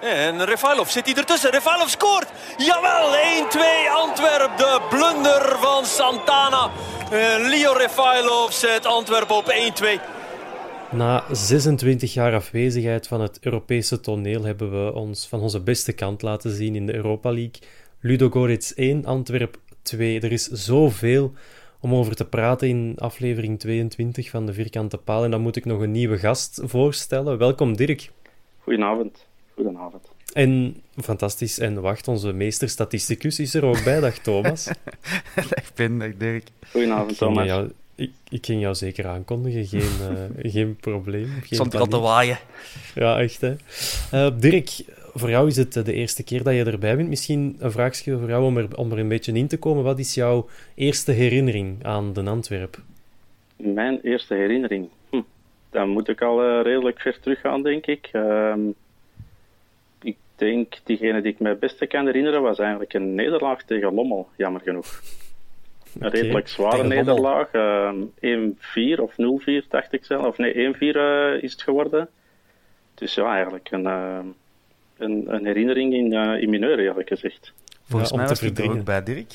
En Refailov zit hij ertussen. Refailov scoort. Jawel, 1-2 Antwerp. De blunder van Santana. En Leo Refailov zet Antwerp op 1-2. Na 26 jaar afwezigheid van het Europese toneel hebben we ons van onze beste kant laten zien in de Europa League. Ludogorets 1, Antwerp 2. Er is zoveel om over te praten in aflevering 22 van de Vierkante Paal. En dan moet ik nog een nieuwe gast voorstellen. Welkom Dirk. Goedenavond. Goedenavond. En fantastisch. En wacht, onze meester statisticus is er ook bij. Dag Thomas. dag Ben, dag Dirk. Goedenavond Thomas. Jou, ik, ik, ging jou zeker aankondigen, geen, uh, geen probleem. Geen Stond er al te waaien. Ja, echt hè. Uh, Dirk, voor jou is het de eerste keer dat je erbij bent. Misschien een vraagje voor jou om er, om er een beetje in te komen. Wat is jouw eerste herinnering aan Den Antwerp? Mijn eerste herinnering? Hm. Dan moet ik al uh, redelijk ver teruggaan, denk ik. Ehm, ik denk, diegene die ik mij het beste kan herinneren, was eigenlijk een nederlaag tegen Lommel, jammer genoeg. Een redelijk zware nederlaag. Uh, 1-4 of 0-4, dacht ik zelf. Of nee, 1-4 uh, is het geworden. Dus ja, eigenlijk een, uh, een, een, herinnering in, uh, in mineur, eerlijk gezegd. Volgens ja, mij was er ook bij, Dirk.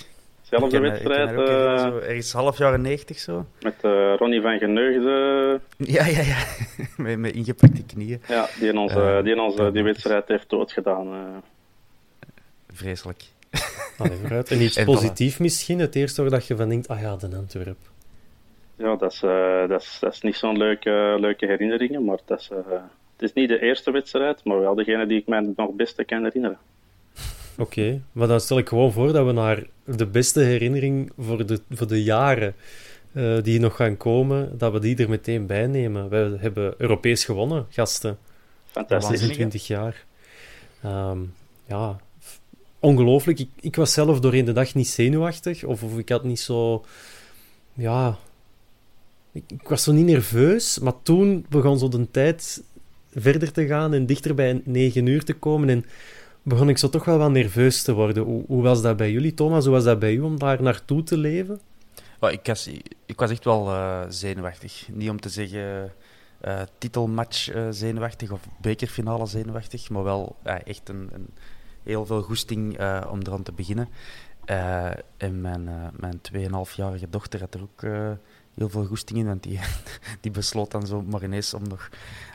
Zelfde wedstrijd. Ik uh, zo, ergens half jaren 90 zo. Met Ronnie van Geneugde. Ja, ja, ja. met, met ingepakte knieën. Ja, die in onze, die, in onze, die wedstrijd heeft doodgedaan. Vreselijk. Allee, vooruit. En iets positiefs misschien, het eerste waar dat je van denkt, ah ja, de Antwerp. Ja, dat is, uh, dat is, dat is niet zo'n leuke, leuke herinneringen, maar dat is, uh, het is niet de eerste wedstrijd, maar wel degene die ik mij nog het beste kan herinneren. Oké, okay, maar dan stel ik gewoon voor dat we naar de beste herinnering voor de, voor de jaren uh, die nog gaan komen, dat we die er meteen bij nemen. We hebben Europees gewonnen, gasten. Fantastisch. 26 jaar. Um, ja, ongelooflijk. Ik, ik, was zelf doorheen de dag niet zenuwachtig. Of, of ik had niet zo... Ja... Ik, ik, was zo niet nerveus. Maar toen begon zo de tijd verder te gaan en dichter bij 9 uur te komen. En begon ik zo toch wel wat nerveus te worden. Hoe, was dat bij jullie, Thomas? Hoe was dat bij u om daar naartoe te leven? Ik, was, ik was echt wel uh, zenuwachtig. Niet om te zeggen... Uh, titelmatch uh, zenuwachtig of bekerfinale zenuwachtig, maar wel echt een, een heel veel goesting om eraan te beginnen. En mijn, mijn 2,5-jarige dochter had er ook heel veel goesting in, want die, die besloot dan zo maar ineens om nog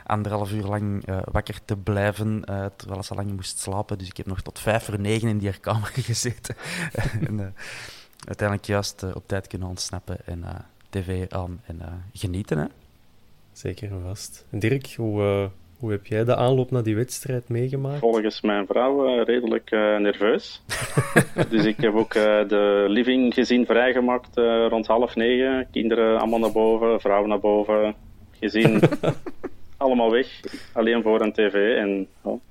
anderhalf uur lang wakker te blijven, terwijl ze lang moest slapen. Dus ik heb nog tot vijf voor negen in die kamer gezeten. en uiteindelijk juist op tijd kunnen ontsnappen en tv aan en genieten. Hè? Zeker en vast. Dirk, hoe hoe heb jij de aanloop naar die wedstrijd meegemaakt? Volgens mijn vrouw uh, redelijk uh, nerveus. dus ik heb ook uh, de living gezien vrijgemaakt rond half negen. Kinderen allemaal naar boven, vrouwen naar boven. Gezien allemaal weg, alleen voor een tv. En oh,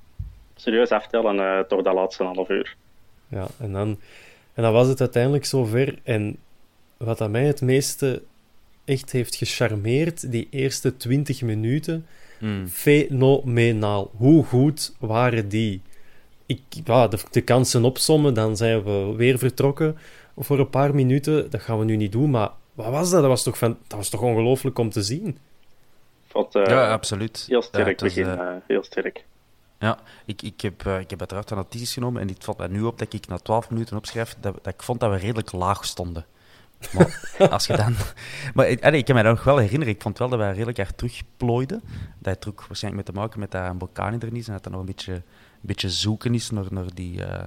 serieus aftellen, toch dat laatste half uur. Ja, en dan, en dan was het uiteindelijk zover. En wat aan mij het meeste echt heeft gecharmeerd, die eerste 20 minuten, Mm. fenomenaal. Hoe goed waren die? Ik, ja, de, de kansen opsommen, dan zijn we weer vertrokken voor een paar minuten. Dat gaan we nu niet doen, maar wat was dat? Dat was toch, van, dat was toch ongelooflijk om te zien? Eh, ja, absoluut. Heel Ja, sterk het was, begin, eh, eh, heel sterk. Ja, ik, ik, heb, eh, ik heb uiteraard wat notities genomen en dit valt mij nu op dat ik na 12 minuten opschrijf dat, dat ik vond dat we redelijk laag stonden. Maar als je dan... Maar allee, ik kan me dat nog wel herinneren, ik vond wel dat wij redelijk hard terugplooiden. Dat er ook waarschijnlijk mee te maken met dat Mbokani er niet is en dat er nog een beetje, een beetje zoeken is naar, naar, die, eh,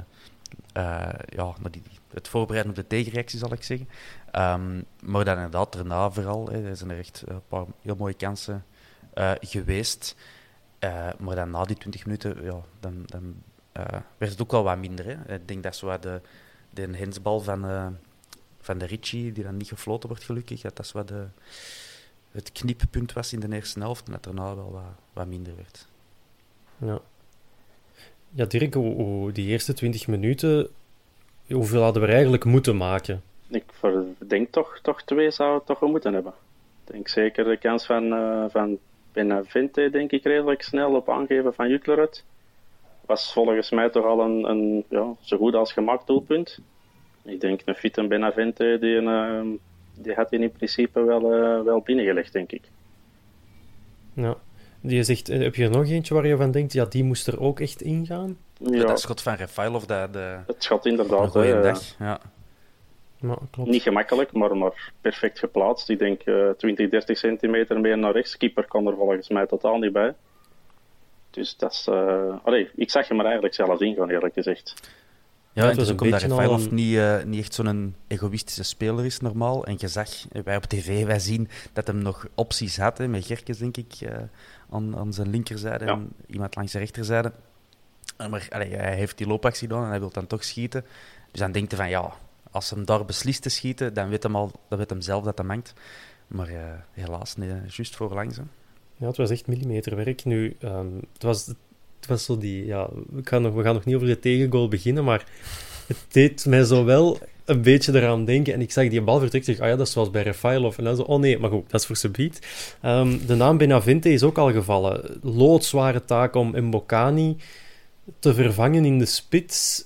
eh, ja, naar die, het voorbereiden op de tegenreactie, zal ik zeggen. Ehm, maar dan inderdaad, daarna vooral, hè, er zijn er echt een paar heel mooie kansen eh, geweest. Maar dan na die 20 minuten, ja, dan, dan werd het ook wel wat minder. Hè. Ik denk dat wat de, de hensbal van, van de Ritchie, die dan niet gefloten wordt gelukkig, dat dat zo wat de, het knippunt was in de eerste helft en dat daarna wel wat, wat minder werd. Ja, ja Dirk, die eerste 20 minuten, hoeveel hadden we eigenlijk moeten maken? Ik denk toch, toch twee zou het toch wel moeten hebben. Ik denk zeker de kans van, eh van Benavente, denk ik, redelijk snel op aangeven van Jutlerud. Was volgens mij toch al een, een ja, zo goed als gemaakt doelpunt. Ik denk een fit en Benavente, die, een, eh, die had hij in principe wel, eh, wel binnengelegd, denk ik. Ja. Je zegt, eh, heb je er nog eentje waar je van denkt, ja, die moest er ook echt ingaan? Ja, Dat schot van Refailov, dat de, het schat een inderdaad. hè, dag. Ja. Klopt. Niet gemakkelijk, maar, maar perfect geplaatst. Ik denk eh 20, 30 centimeter meer naar rechts. Keeper kan er volgens mij totaal niet bij. Dus dat is... eh, allee, ik zag hem er eigenlijk zelf in gaan, eerlijk gezegd. Ja, het was een omdat beetje een- niet, eh, niet echt zo'n egoïstische speler is, normaal. En je zag, wij op tv, wij zien dat hem nog opties had, hè, met Gerkes, denk ik, eh, aan, aan zijn linkerzijde Ja. en iemand langs de rechterzijde. Eh, Maar allee, hij heeft die loopactie gedaan en hij wil dan toch schieten. Dus dan denkt hij van, ja, als hem daar beslist te schieten, dan weet hem, al, dan weet hem zelf dat hij mankt. Maar eh, helaas, nee, juist voorlangs. hè. Ja, het was echt millimeterwerk. Nu, ehm, het, was, het was zo die... Ja, we, gaan nog, we gaan nog niet over de tegengoal beginnen, maar het deed mij zo wel een beetje eraan denken. En ik zag die bal. Ik zeg, ah ja, dat is zoals bij Rafailov. En dan zo, oh nee, maar goed, dat is voor Sabiet. Ehm de naam Benavente is ook al gevallen. Loodzware taak om Mbokani te vervangen in de spits.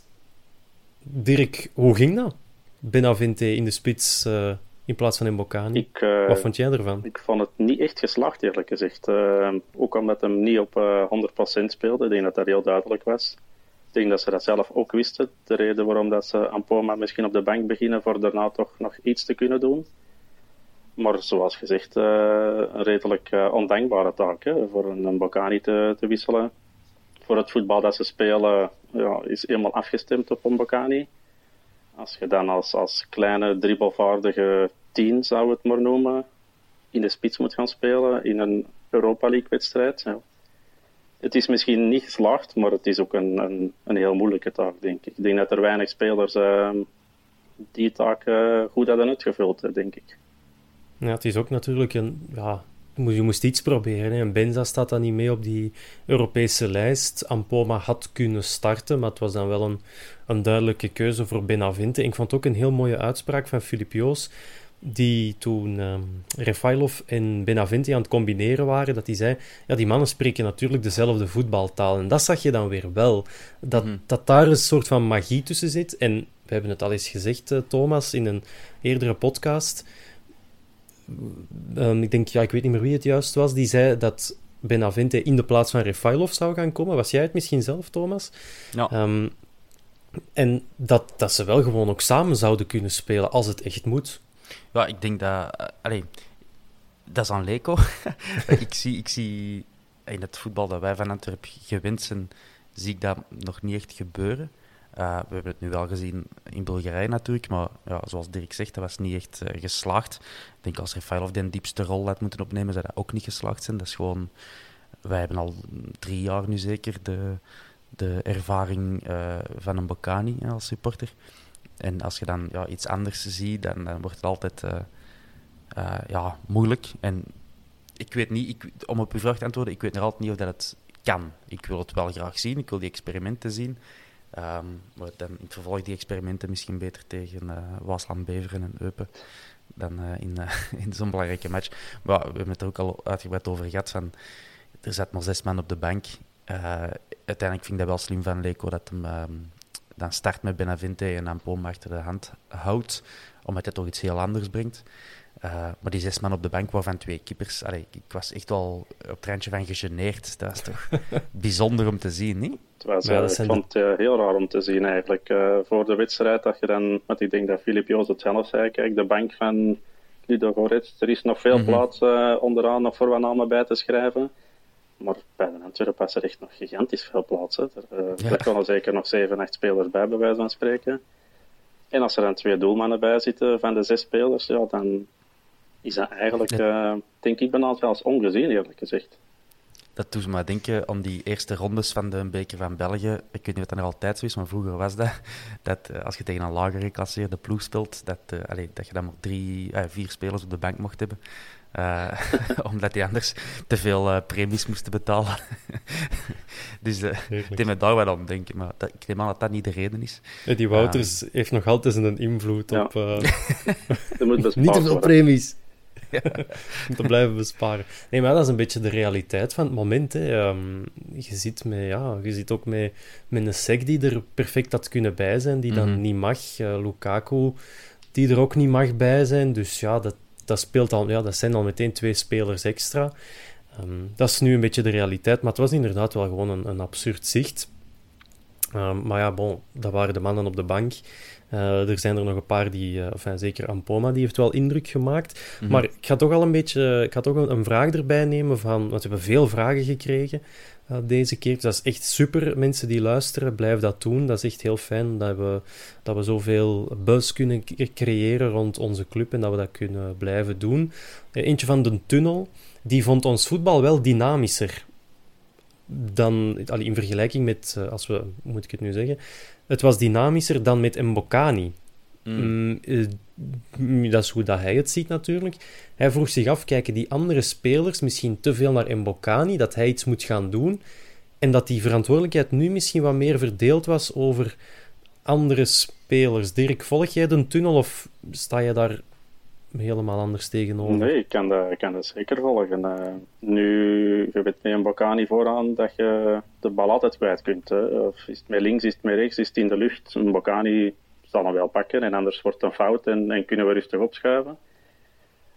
Dirk, hoe ging dat? Benavente in de spits eh, in plaats van Mbokani. Ik, eh, Wat vond jij ervan? ik vond het niet echt geslaagd, eerlijk gezegd. Eh, ook omdat hem niet op eh 100% speelde. Ik denk dat dat heel duidelijk was. Ik denk dat ze dat zelf ook wisten. De reden waarom dat ze Ampoma misschien op de bank beginnen, voor daarna toch nog iets te kunnen doen. Maar zoals gezegd, eh, een redelijk eh, ondankbare taak hè, voor een, een Bocani te, te wisselen. Voor het voetbal dat ze spelen ja, is helemaal afgestemd op een Bocani. Als je dan als, als kleine dribbelvaardige tien, zou het maar noemen, in de spits moet gaan spelen in een Europa League wedstrijd. Ja. Het is misschien niet geslaagd, maar het is ook een, een, een heel moeilijke taak, denk ik. Ik denk dat er weinig spelers eh, die taak eh, goed hadden uitgevuld, denk ik. Ja, het is ook natuurlijk een... Ja, je moest, iets proberen. Hè. En Benza staat dan niet mee op die Europese lijst. Ampoma had kunnen starten, maar het was dan wel een, een duidelijke keuze voor Benavente. En ik vond ook een heel mooie uitspraak van Filip Joos, die toen ehm Refailov en Benavente aan het combineren waren, dat hij zei, ja, die mannen spreken natuurlijk dezelfde voetbaltaal. En dat zag je dan weer wel. Dat, dat daar een soort van magie tussen zit. En we hebben het al eens gezegd, eh, Thomas, in een eerdere podcast... Ehm, ik denk, ja, ik weet niet meer wie het juist was, die zei dat Benavente in de plaats van Refailov zou gaan komen. Was jij het misschien zelf, Thomas? Ja. Ehm, en dat, dat ze wel gewoon ook samen zouden kunnen spelen als het echt moet. Ja, ik denk dat... allee, dat is aan Leco. ik, zie, ik zie in het voetbal dat wij van Antwerpen gewend zijn, zie ik dat nog niet echt gebeuren. Eh, we hebben het nu wel gezien in Bulgarije natuurlijk, maar ja, zoals Dirk zegt, dat was niet echt eh, geslaagd. Ik denk als Rafailov de diepste rol had moeten opnemen, zou dat ook niet geslaagd zijn. Dat is gewoon... Wij hebben al drie jaar nu zeker de, de ervaring eh, van een Bocani als supporter. En als je dan ja, iets anders ziet, dan, dan wordt het altijd ja, moeilijk. En ik weet niet, ik, om op uw vraag te antwoorden, ik weet nog altijd niet of dat het kan. Ik wil het wel graag zien, ik wil die experimenten zien. Maar dan in het vervolg die experimenten misschien beter tegen eh Waasland, Beveren en Eupen. dan in, in zo'n belangrijke match. Maar we hebben het er ook al uitgebreid over gehad. Van, er zat maar zes man op de bank. uiteindelijk vind ik dat wel slim van Leco dat hem ehm, dan start met Benavente en dan Poma achter de hand houdt, omdat hij toch iets heel anders brengt. Uh, maar die zes man op de bank waarvan twee keepers. Allee, ik was echt wel op het randje van gegeneerd. Dat is toch bijzonder om te zien, niet? Het was, ja, uh, ik vond het uh, heel raar om te zien eigenlijk. voor de wedstrijd dat je dan, want ik denk dat Filip Joos het zelf zei, kijk, de bank van Ludo Goretz, er is nog veel mm -hmm. plaats onderaan nog voor wat namen bij te schrijven. Maar bij de Antwerpen was er echt nog gigantisch veel plaats. Hè. Er, uh, ja. er zeker nog 7, 8 spelers bij, bij wijze van spreken. En als er dan twee doelmannen bij zitten van de zes spelers, ja, dan is dat eigenlijk, uh, denk ik, bijna zelfs ongezien, eerlijk gezegd. Dat doet me maar denken aan die eerste rondes van de beker van België. Ik weet niet of dat er altijd zo is, maar vroeger was dat. Dat uh, als je tegen een lager geclasseerde ploeg speelt, dat, uh, allee, dat je dan maar drie, vier spelers op de bank mocht hebben. Uh, omdat die anders te veel uh, premies moesten betalen. dus uh, ik denk me daar wel aan denken, maar dat, ik neem aan dat dat niet de reden is. Ja, die Wouters heeft nog altijd een invloed ja. op... niet te veel premies. Ja. om te blijven besparen. Nee, maar dat is een beetje de realiteit van het moment. Hè. Um, je, zit met, ja, je zit ook met, met een sec die er perfect had kunnen bij zijn, die dan mm -hmm. niet mag. Lukaku, die er ook niet mag bij zijn. Dus ja, dat, dat, speelt al, ja, dat zijn al meteen twee spelers extra. Um, dat is nu een beetje de realiteit, maar het was inderdaad wel gewoon een, een absurd zicht. Um, maar ja, bon, dat waren de mannen op de bank. Uh, er zijn er nog een paar die, uh, enfin, zeker Ampoma, die heeft wel indruk gemaakt. Mm -hmm. Maar ik ga toch al een beetje, ik ga toch een, een vraag erbij nemen van, want we hebben veel vragen gekregen uh, deze keer. Dus dat is echt super, mensen die luisteren, blijf dat doen. Dat is echt heel fijn dat we, dat we zoveel buzz kunnen creëren rond onze club en dat we dat kunnen blijven doen. eentje van de tunnel, die vond ons voetbal wel dynamischer dan, in vergelijking met, als we, hoe moet ik het nu zeggen, het was dynamischer dan met Mbokani. Mm. Mm, dat is hoe dat hij het ziet natuurlijk. Hij vroeg zich af, kijken die andere spelers misschien te veel naar Mbokani, dat hij iets moet gaan doen, en dat die verantwoordelijkheid nu misschien wat meer verdeeld was over andere spelers. Dirk, volg jij de tunnel of sta je daar helemaal anders tegenover? Nee, ik kan dat, ik kan dat zeker volgen. Uh, nu, je weet met een Bocani vooraan dat je de bal altijd kwijt kunt. Hè. Of is het met links, is het met rechts, is het in de lucht. Een Bocani zal hem wel pakken en anders wordt het een fout en, en kunnen we rustig opschuiven.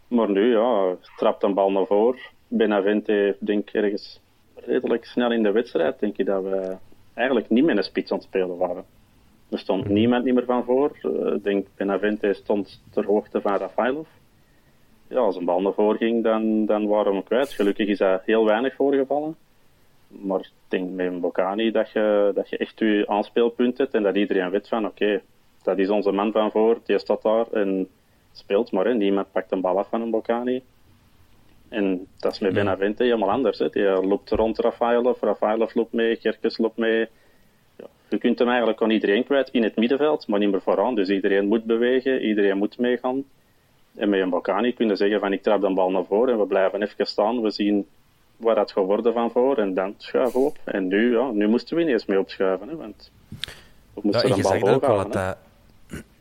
Maar nu, ja, trapt een bal naar voren. Benavente, denk ik, ergens redelijk snel in de wedstrijd, denk ik dat we eigenlijk niet met een spits aan het spelen waren. Er stond niemand niet meer van voor. Ik denk Benavente stond ter hoogte van Rafailov. Ja, als een bal naar voren ging, dan, dan waren we hem kwijt. Gelukkig is dat heel weinig voorgevallen. Maar ik denk met een Bocani dat je, dat je echt je aanspeelpunt hebt en dat iedereen weet van oké, okay, dat is onze man van voor, die staat daar en speelt maar. Hè. Niemand pakt een bal af van een Bocani. En dat is met. Benavente helemaal anders. Hè. Die loopt rond Rafailov, Rafailov loopt mee, Kerkes loopt mee. Je kunt hem eigenlijk aan iedereen kwijt in het middenveld, maar niet meer vooraan. Dus iedereen moet bewegen, iedereen moet meegaan. En met een Bocani kun je zeggen van ik trap de bal naar voren en we blijven even staan. We zien waar dat gaat worden van voor en dan schuiven we op. En nu, ja, nu moesten we ineens mee opschuiven. Hè, want we moesten ja, de je zegt ook wel dat hè.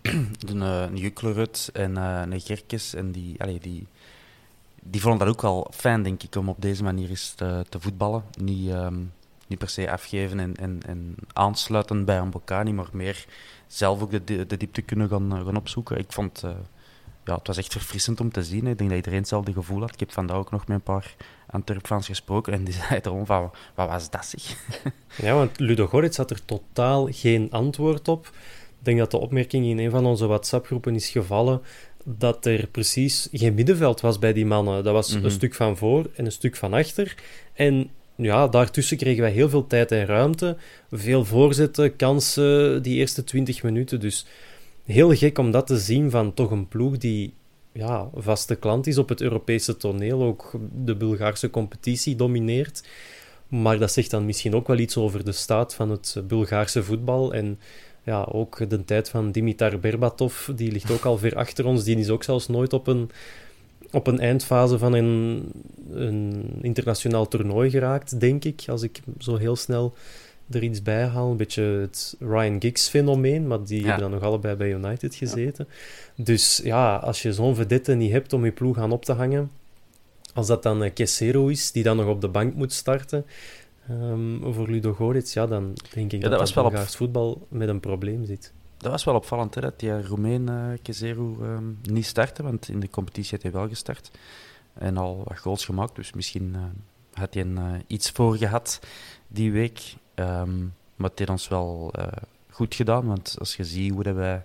dat een, en uh, een Gerkes en die, allee, die, die vonden dat ook wel fijn, denk ik, om op deze manier eens te, te voetballen. Niet, um, niet per se afgeven en, en, en aansluiten bij een Bocani, maar meer zelf ook de, de diepte kunnen gaan, gaan opzoeken. Ik vond, uh, ja, het was echt verfrissend om te zien. Ik denk dat iedereen hetzelfde gevoel had. Ik heb vandaag ook nog met een paar Antwerpfans gesproken en die zeiden erom van, wat was dat zeg? Ja, want Ludo Goretz had er totaal geen antwoord op. Ik denk dat de opmerking in een van onze WhatsApp-groepen is gevallen dat er precies geen middenveld was bij die mannen. Dat was Mhm. een stuk van voor en een stuk van achter. En ja, daartussen kregen wij heel veel tijd en ruimte. Veel voorzetten, kansen, die eerste 20 minuten. Dus heel gek om dat te zien van toch een ploeg die ja, vaste klant is op het Europese toneel, ook de Bulgaarse competitie domineert. Maar dat zegt dan misschien ook wel iets over de staat van het Bulgaarse voetbal. En ja, ook de tijd van Dimitar Berbatov, die ligt ook al ver achter ons. Die is ook zelfs nooit op een, op een eindfase van een, een internationaal toernooi geraakt, denk ik. Als ik zo heel snel er iets bij halen. Een beetje het Ryan Giggs-fenomeen, maar die Ja. hebben dan nog allebei bij United gezeten. Dus ja, als je zo'n vedette niet hebt om je ploeg aan op te hangen, als dat dan uh, Kessero is, die dan nog op de bank moet starten ehm, voor Ludo Goretz, ja, dan denk ik dat dat was dat wel op- voetbal met een probleem zit. Dat was wel opvallend, dat die Roemeen uh, Kezeru ehm, niet startte, want in de competitie had hij wel gestart. En al wat goals gemaakt, dus misschien eh, had hij een, eh, iets voor gehad die week. Ehm, maar het heeft ons wel eh, goed gedaan, want als je ziet hoe dat wij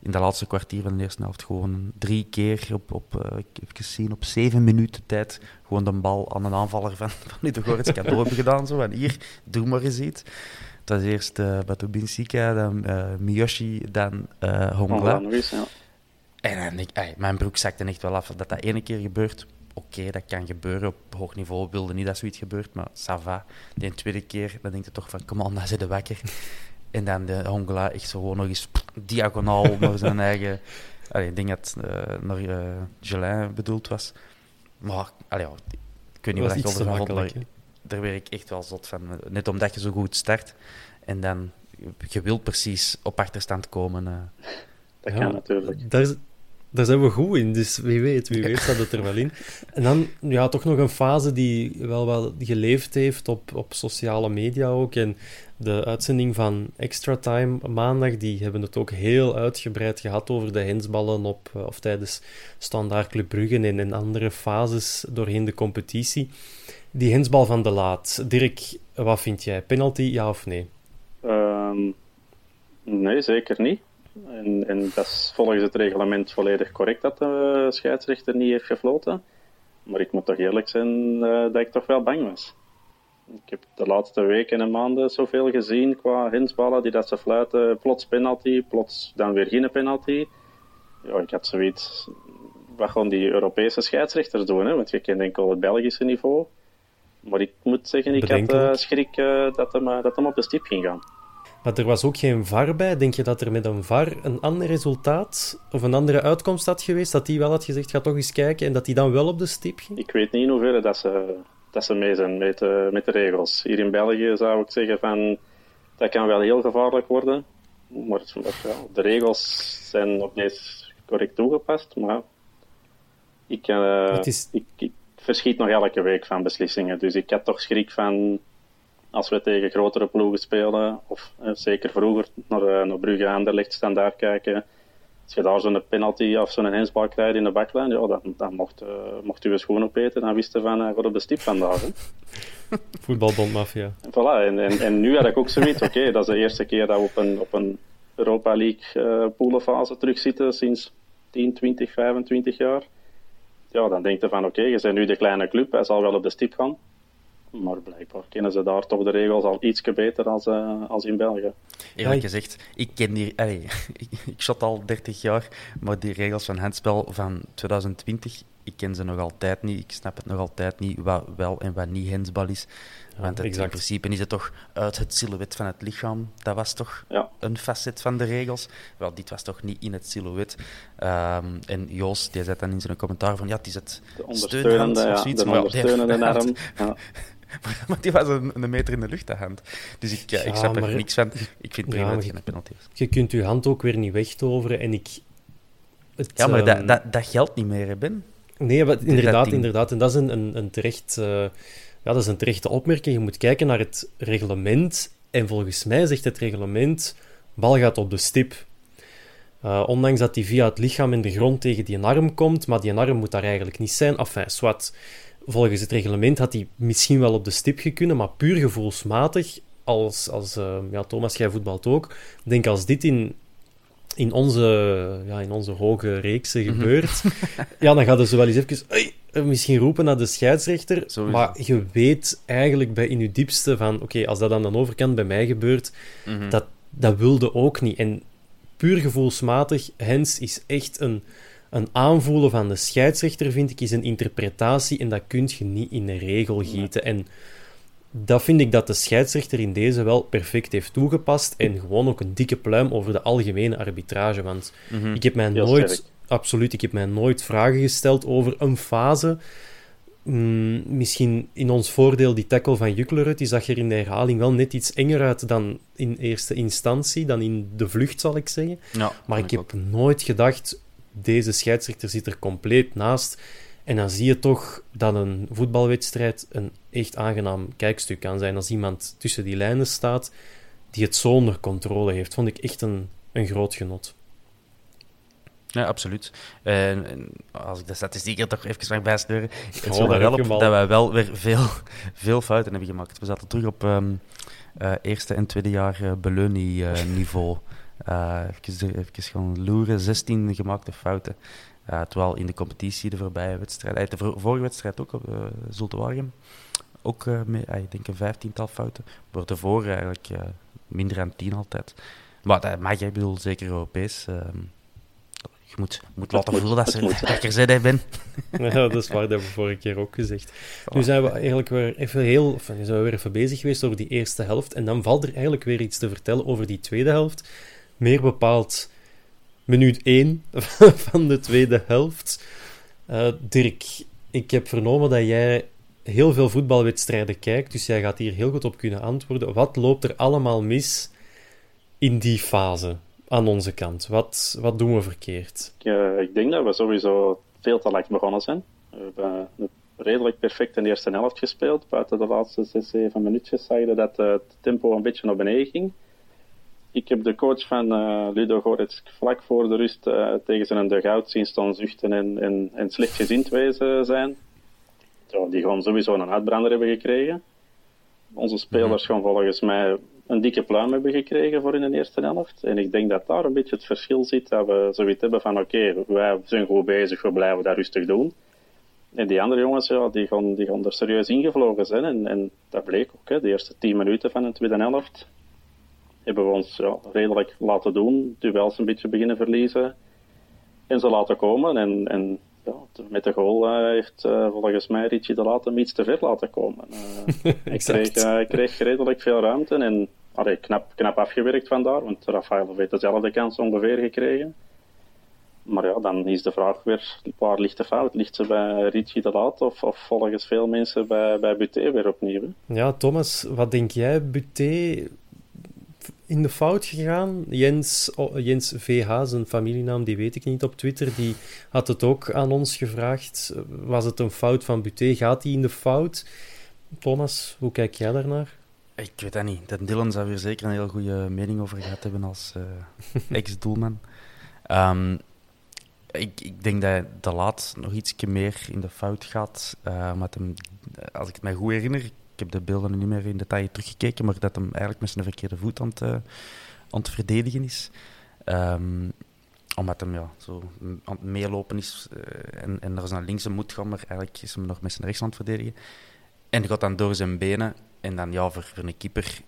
in de laatste kwartier van de eerste helft gewoon drie keer op, op, eh, ik heb gezien, op zeven minuten tijd gewoon de bal aan een aanvaller van, van Ludo Goretz cadeau hebben gedaan. Zo. En hier, doe maar eens iets. Het was eerst uh, Batubinsika, dan uh, Miyoshi, dan uh, Hongla. nog ja. En dan denk ik, ey, mijn broek zakte echt wel af. Dat dat ene keer gebeurt, oké, okay, dat kan gebeuren. Op hoog niveau wilde niet dat zoiets gebeurt, maar ça va. De tweede keer, dan denk je toch van, kom on, dan zit de wakker. En dan de Hongla echt zo gewoon nog eens pff, diagonaal naar zijn eigen... Allee, ik denk dat het naar uh, Gelin bedoeld was. Maar, allee, ik weet niet wat ik over daar werd ik echt wel zot van. Net omdat je zo goed start en dan je wilt precies op achterstand komen. Uh. Dat ja, kan natuurlijk. Daar, daar zijn we goed in, dus wie weet, wie weet staat het er wel in. En dan ja, toch nog een fase die wel wel geleefd heeft op, op sociale media ook. En de uitzending van Extra Time maandag, die hebben het ook heel uitgebreid gehad over de hensballen op, of tijdens Standaard Club Brugge en in andere fases doorheen de competitie. Die hensbal van de laat. Dirk, wat vind jij? Penalty, ja of nee? Um, nee, zeker niet. En, en dat is volgens het reglement volledig correct dat de scheidsrechter niet heeft gefloten. Maar ik moet toch eerlijk zijn uh, dat ik toch wel bang was. Ik heb de laatste weken en maanden zoveel gezien qua hensballen die dat ze fluiten. Plots penalty, plots dan weer geen penalty. Ja, ik had zoiets... Wat gaan die Europese scheidsrechters doen? Hè? Want je kent enkel het Belgische niveau. Maar ik moet zeggen, ik had uh, schrik uh, dat, hem, uh, dat hem op de stip ging gaan. Maar er was ook geen VAR bij. Denk je dat er met een VAR een ander resultaat of een andere uitkomst had geweest? Dat die wel had gezegd, ga toch eens kijken en dat die dan wel op de stip ging? Ik weet niet in hoeverre dat ze, dat ze mee zijn met, uh, met de regels. Hier in België zou ik zeggen van, dat kan wel heel gevaarlijk worden. Maar, maar ja, de regels zijn nog niet correct toegepast. Maar ik, uh, is... ik, ik verschiet nog elke week van beslissingen. Dus ik had toch schrik van als we tegen grotere ploegen spelen, of eh, zeker vroeger naar, uh, naar Brugge Anderlecht standaard kijken. Als je daar zo'n penalty of zo'n hensbal krijgt in de baklijn, ja, dan, dan mocht, uh, mocht u je schoen opeten. Dan wist je van, uh, wat op de stip vandaag. Hè. Voetbalbondmafia. Voilà, en, en, en, nu had ik ook zoiets, oké, okay, dat is de eerste keer dat we op een, op een Europa League poelenfase terugzitten sinds 10, 20, 25 jaar. Ja, dan denk je van, oké, okay, je bent nu de kleine club, hij zal wel op de stip gaan. Maar blijkbaar kennen ze daar toch de regels al iets beter als, uh, als in België. Eerlijk gezegd, ik ken die... Allee, ik, ik shot al 30 jaar, maar die regels van handspel van 2020, ik ken ze nog altijd niet. Ik snap het nog altijd niet wat wel en wat niet handsbal is. Want het, in principe is het toch uit het silhouet van het lichaam. Dat was toch ja. een facet van de regels. Wel, dit was toch niet in het silhouet. Um, en Joost, die zei dan in zijn commentaar van ja, het is het ja, of zoiets. De ondersteunende arm. Ja. maar die was een, een, meter in de lucht, de hand. Dus ik, ja, ik snap er maar, niks van. Ik vind prima ja, dat geen penalty is. Je kunt je hand ook weer niet wegtoveren en ik... Het, ja, maar um, dat, dat, dat geldt niet meer, hè, Ben. Nee, maar inderdaad, inderdaad. En dat is een, een, een terecht... Uh, ja, dat is een terechte opmerking. Je moet kijken naar het reglement. En volgens mij zegt het reglement... Bal gaat op de stip. Uh, ondanks dat die via het lichaam en de grond tegen die arm komt, maar die arm moet daar eigenlijk niet zijn. Enfin, zwart. Volgens het reglement had hij misschien wel op de stip gekunnen, maar puur gevoelsmatig, als, als uh, ja, Thomas, jij voetbalt ook, denk als dit in, in, onze, ja, in onze hoge reeksen Mhm. gebeurt, ja, dan gaat er zo wel eens even hey, misschien roepen naar de scheidsrechter, maar je weet eigenlijk bij in je diepste van, oké, okay, als dat aan de overkant bij mij gebeurt, Mhm. dat, dat wilde ook niet. En puur gevoelsmatig, Hens is echt een een aanvoelen van de scheidsrechter, vind ik, is een interpretatie en dat kun je niet in een regel gieten. En dat vind ik dat de scheidsrechter in deze wel perfect heeft toegepast en gewoon ook een dikke pluim over de algemene arbitrage. Want Mhm. ik heb mij Heel nooit, sterk. absoluut, ik heb mij nooit vragen gesteld over een fase mm, misschien in ons voordeel die tackle van Juklerud, die zag er in de herhaling wel net iets enger uit dan in eerste instantie, dan in de vlucht, zal ik zeggen. Ja, maar ik ik heb ook. nooit gedacht, deze scheidsrechter zit er compleet naast. En dan zie je toch dat een voetbalwedstrijd een echt aangenaam kijkstuk kan zijn. Als iemand tussen die lijnen staat die het zo onder controle heeft, vond ik echt een, een groot genot. Ja, absoluut. En, en als ik de statistieken er toch even mag bijsturen, het viel daar er wel op dat wij wel weer veel, veel fouten hebben gemaakt. We zaten terug op ehm, eh, eerste en tweede jaar uh, Beleunie-niveau. Uh, even, even gaan loeren, 16 gemaakte fouten. Terwijl in de competitie de voorbije wedstrijd, de vor vorige wedstrijd ook op uh, Zulte Waregem, ook uh, mee, ik denk een vijftiental fouten. Maar ervoor eigenlijk uh, minder dan tien altijd. Maar dat mag jij, bedoel, zeker Europees. Uh, je moet, moet laten moet, voelen dat, ze, ik er zin in ben. Ja, dat is waar, dat hebben we vorige keer ook gezegd. Nu zijn we eigenlijk weer even heel, of, zijn we weer even bezig geweest over die eerste helft. En dan valt er eigenlijk weer iets te vertellen over die tweede helft. Meer bepaald minuut 1 van de tweede helft. Uh, Dirk, ik heb vernomen dat jij heel veel voetbalwedstrijden kijkt, dus jij gaat hier heel goed op kunnen antwoorden. Wat loopt er allemaal mis in die fase aan onze kant? Wat, wat doen we verkeerd? Uh, ik denk dat we sowieso veel te laat begonnen zijn. We hebben redelijk perfect in de eerste helft gespeeld. Buiten de laatste 6, 7 minuutjes je dat uh, het tempo een beetje naar beneden ging ik heb de coach van uh, Ludo Goretsk vlak voor de rust tegen zijn dugout zien staan zuchten en, en, en slecht gezind wezen zijn. Ja, die gewoon sowieso een uitbrander hebben gekregen. Onze spelers gaan volgens mij een dikke pluim hebben gekregen voor in de eerste helft. En ik denk dat daar een beetje het verschil zit. Dat we zoiets hebben van oké, okay, wij zijn goed bezig, we blijven dat rustig doen. En die andere jongens, ja, die gaan, die gaan er serieus ingevlogen zijn. En, en dat bleek ook, hè, de eerste 10 minuten van de tweede helft hebben we ons ja, redelijk laten doen, duels een beetje beginnen verliezen en ze laten komen. En, en ja, met de goal uh, heeft uh, volgens mij Richie de Laat hem iets te ver laten komen. Uh, hij, kreeg, hij kreeg redelijk veel ruimte en allee, knap, knap afgewerkt vandaar, want Rafael heeft dezelfde kans ongeveer gekregen. Maar ja, dan is de vraag weer, waar ligt de fout? Ligt ze bij Richie de Laat of, of volgens veel mensen bij, bij Buté weer opnieuw? Hè? Ja, Thomas, wat denk jij, Buté in de fout gegaan. Jens, oh, Jens VH, zijn familienaam, die weet ik niet op Twitter, die had het ook aan ons gevraagd. Was het een fout van Buté? Gaat hij in de fout? Thomas, hoe kijk jij daarnaar? Ik weet dat niet. Dat Dylan zou hier zeker een heel goede mening over gehad hebben als uh, ex-doelman. Um, ik, ik, denk dat de laat nog iets meer in de fout gaat. Uh, met hem, als ik het mij goed herinner, ik heb de beelden niet meer in detail teruggekeken, maar dat hem eigenlijk met zijn verkeerde voet aan het, uh, aan het verdedigen is. Um, omdat hem ja, zo aan het meelopen is uh, en, en er naar links moet gaan, maar eigenlijk is hem nog met zijn rechts aan het verdedigen. En gaat dan door zijn benen. En dan ja, voor, een keeper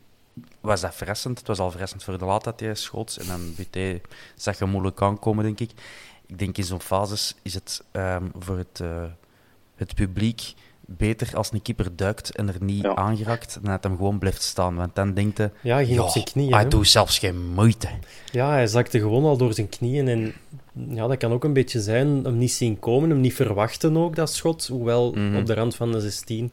was dat verrassend. Het was al verrassend voor de laat dat hij schoot. En dan Buté zag je moeilijk aankomen, denk ik. Ik denk in zo'n fases is het um, voor het, uh, het publiek beter als een keeper duikt en er niet ja. aangeraakt, dan dat hem gewoon blijft staan. Want dan denkt hij... Ja, hij ging op zijn knieën. Hij doet zelfs geen moeite. Ja, hij zakte gewoon al door zijn knieën. En ja, dat kan ook een beetje zijn, hem niet zien komen, hem niet verwachten ook, dat schot. Hoewel, mm -hmm. op de rand van de 16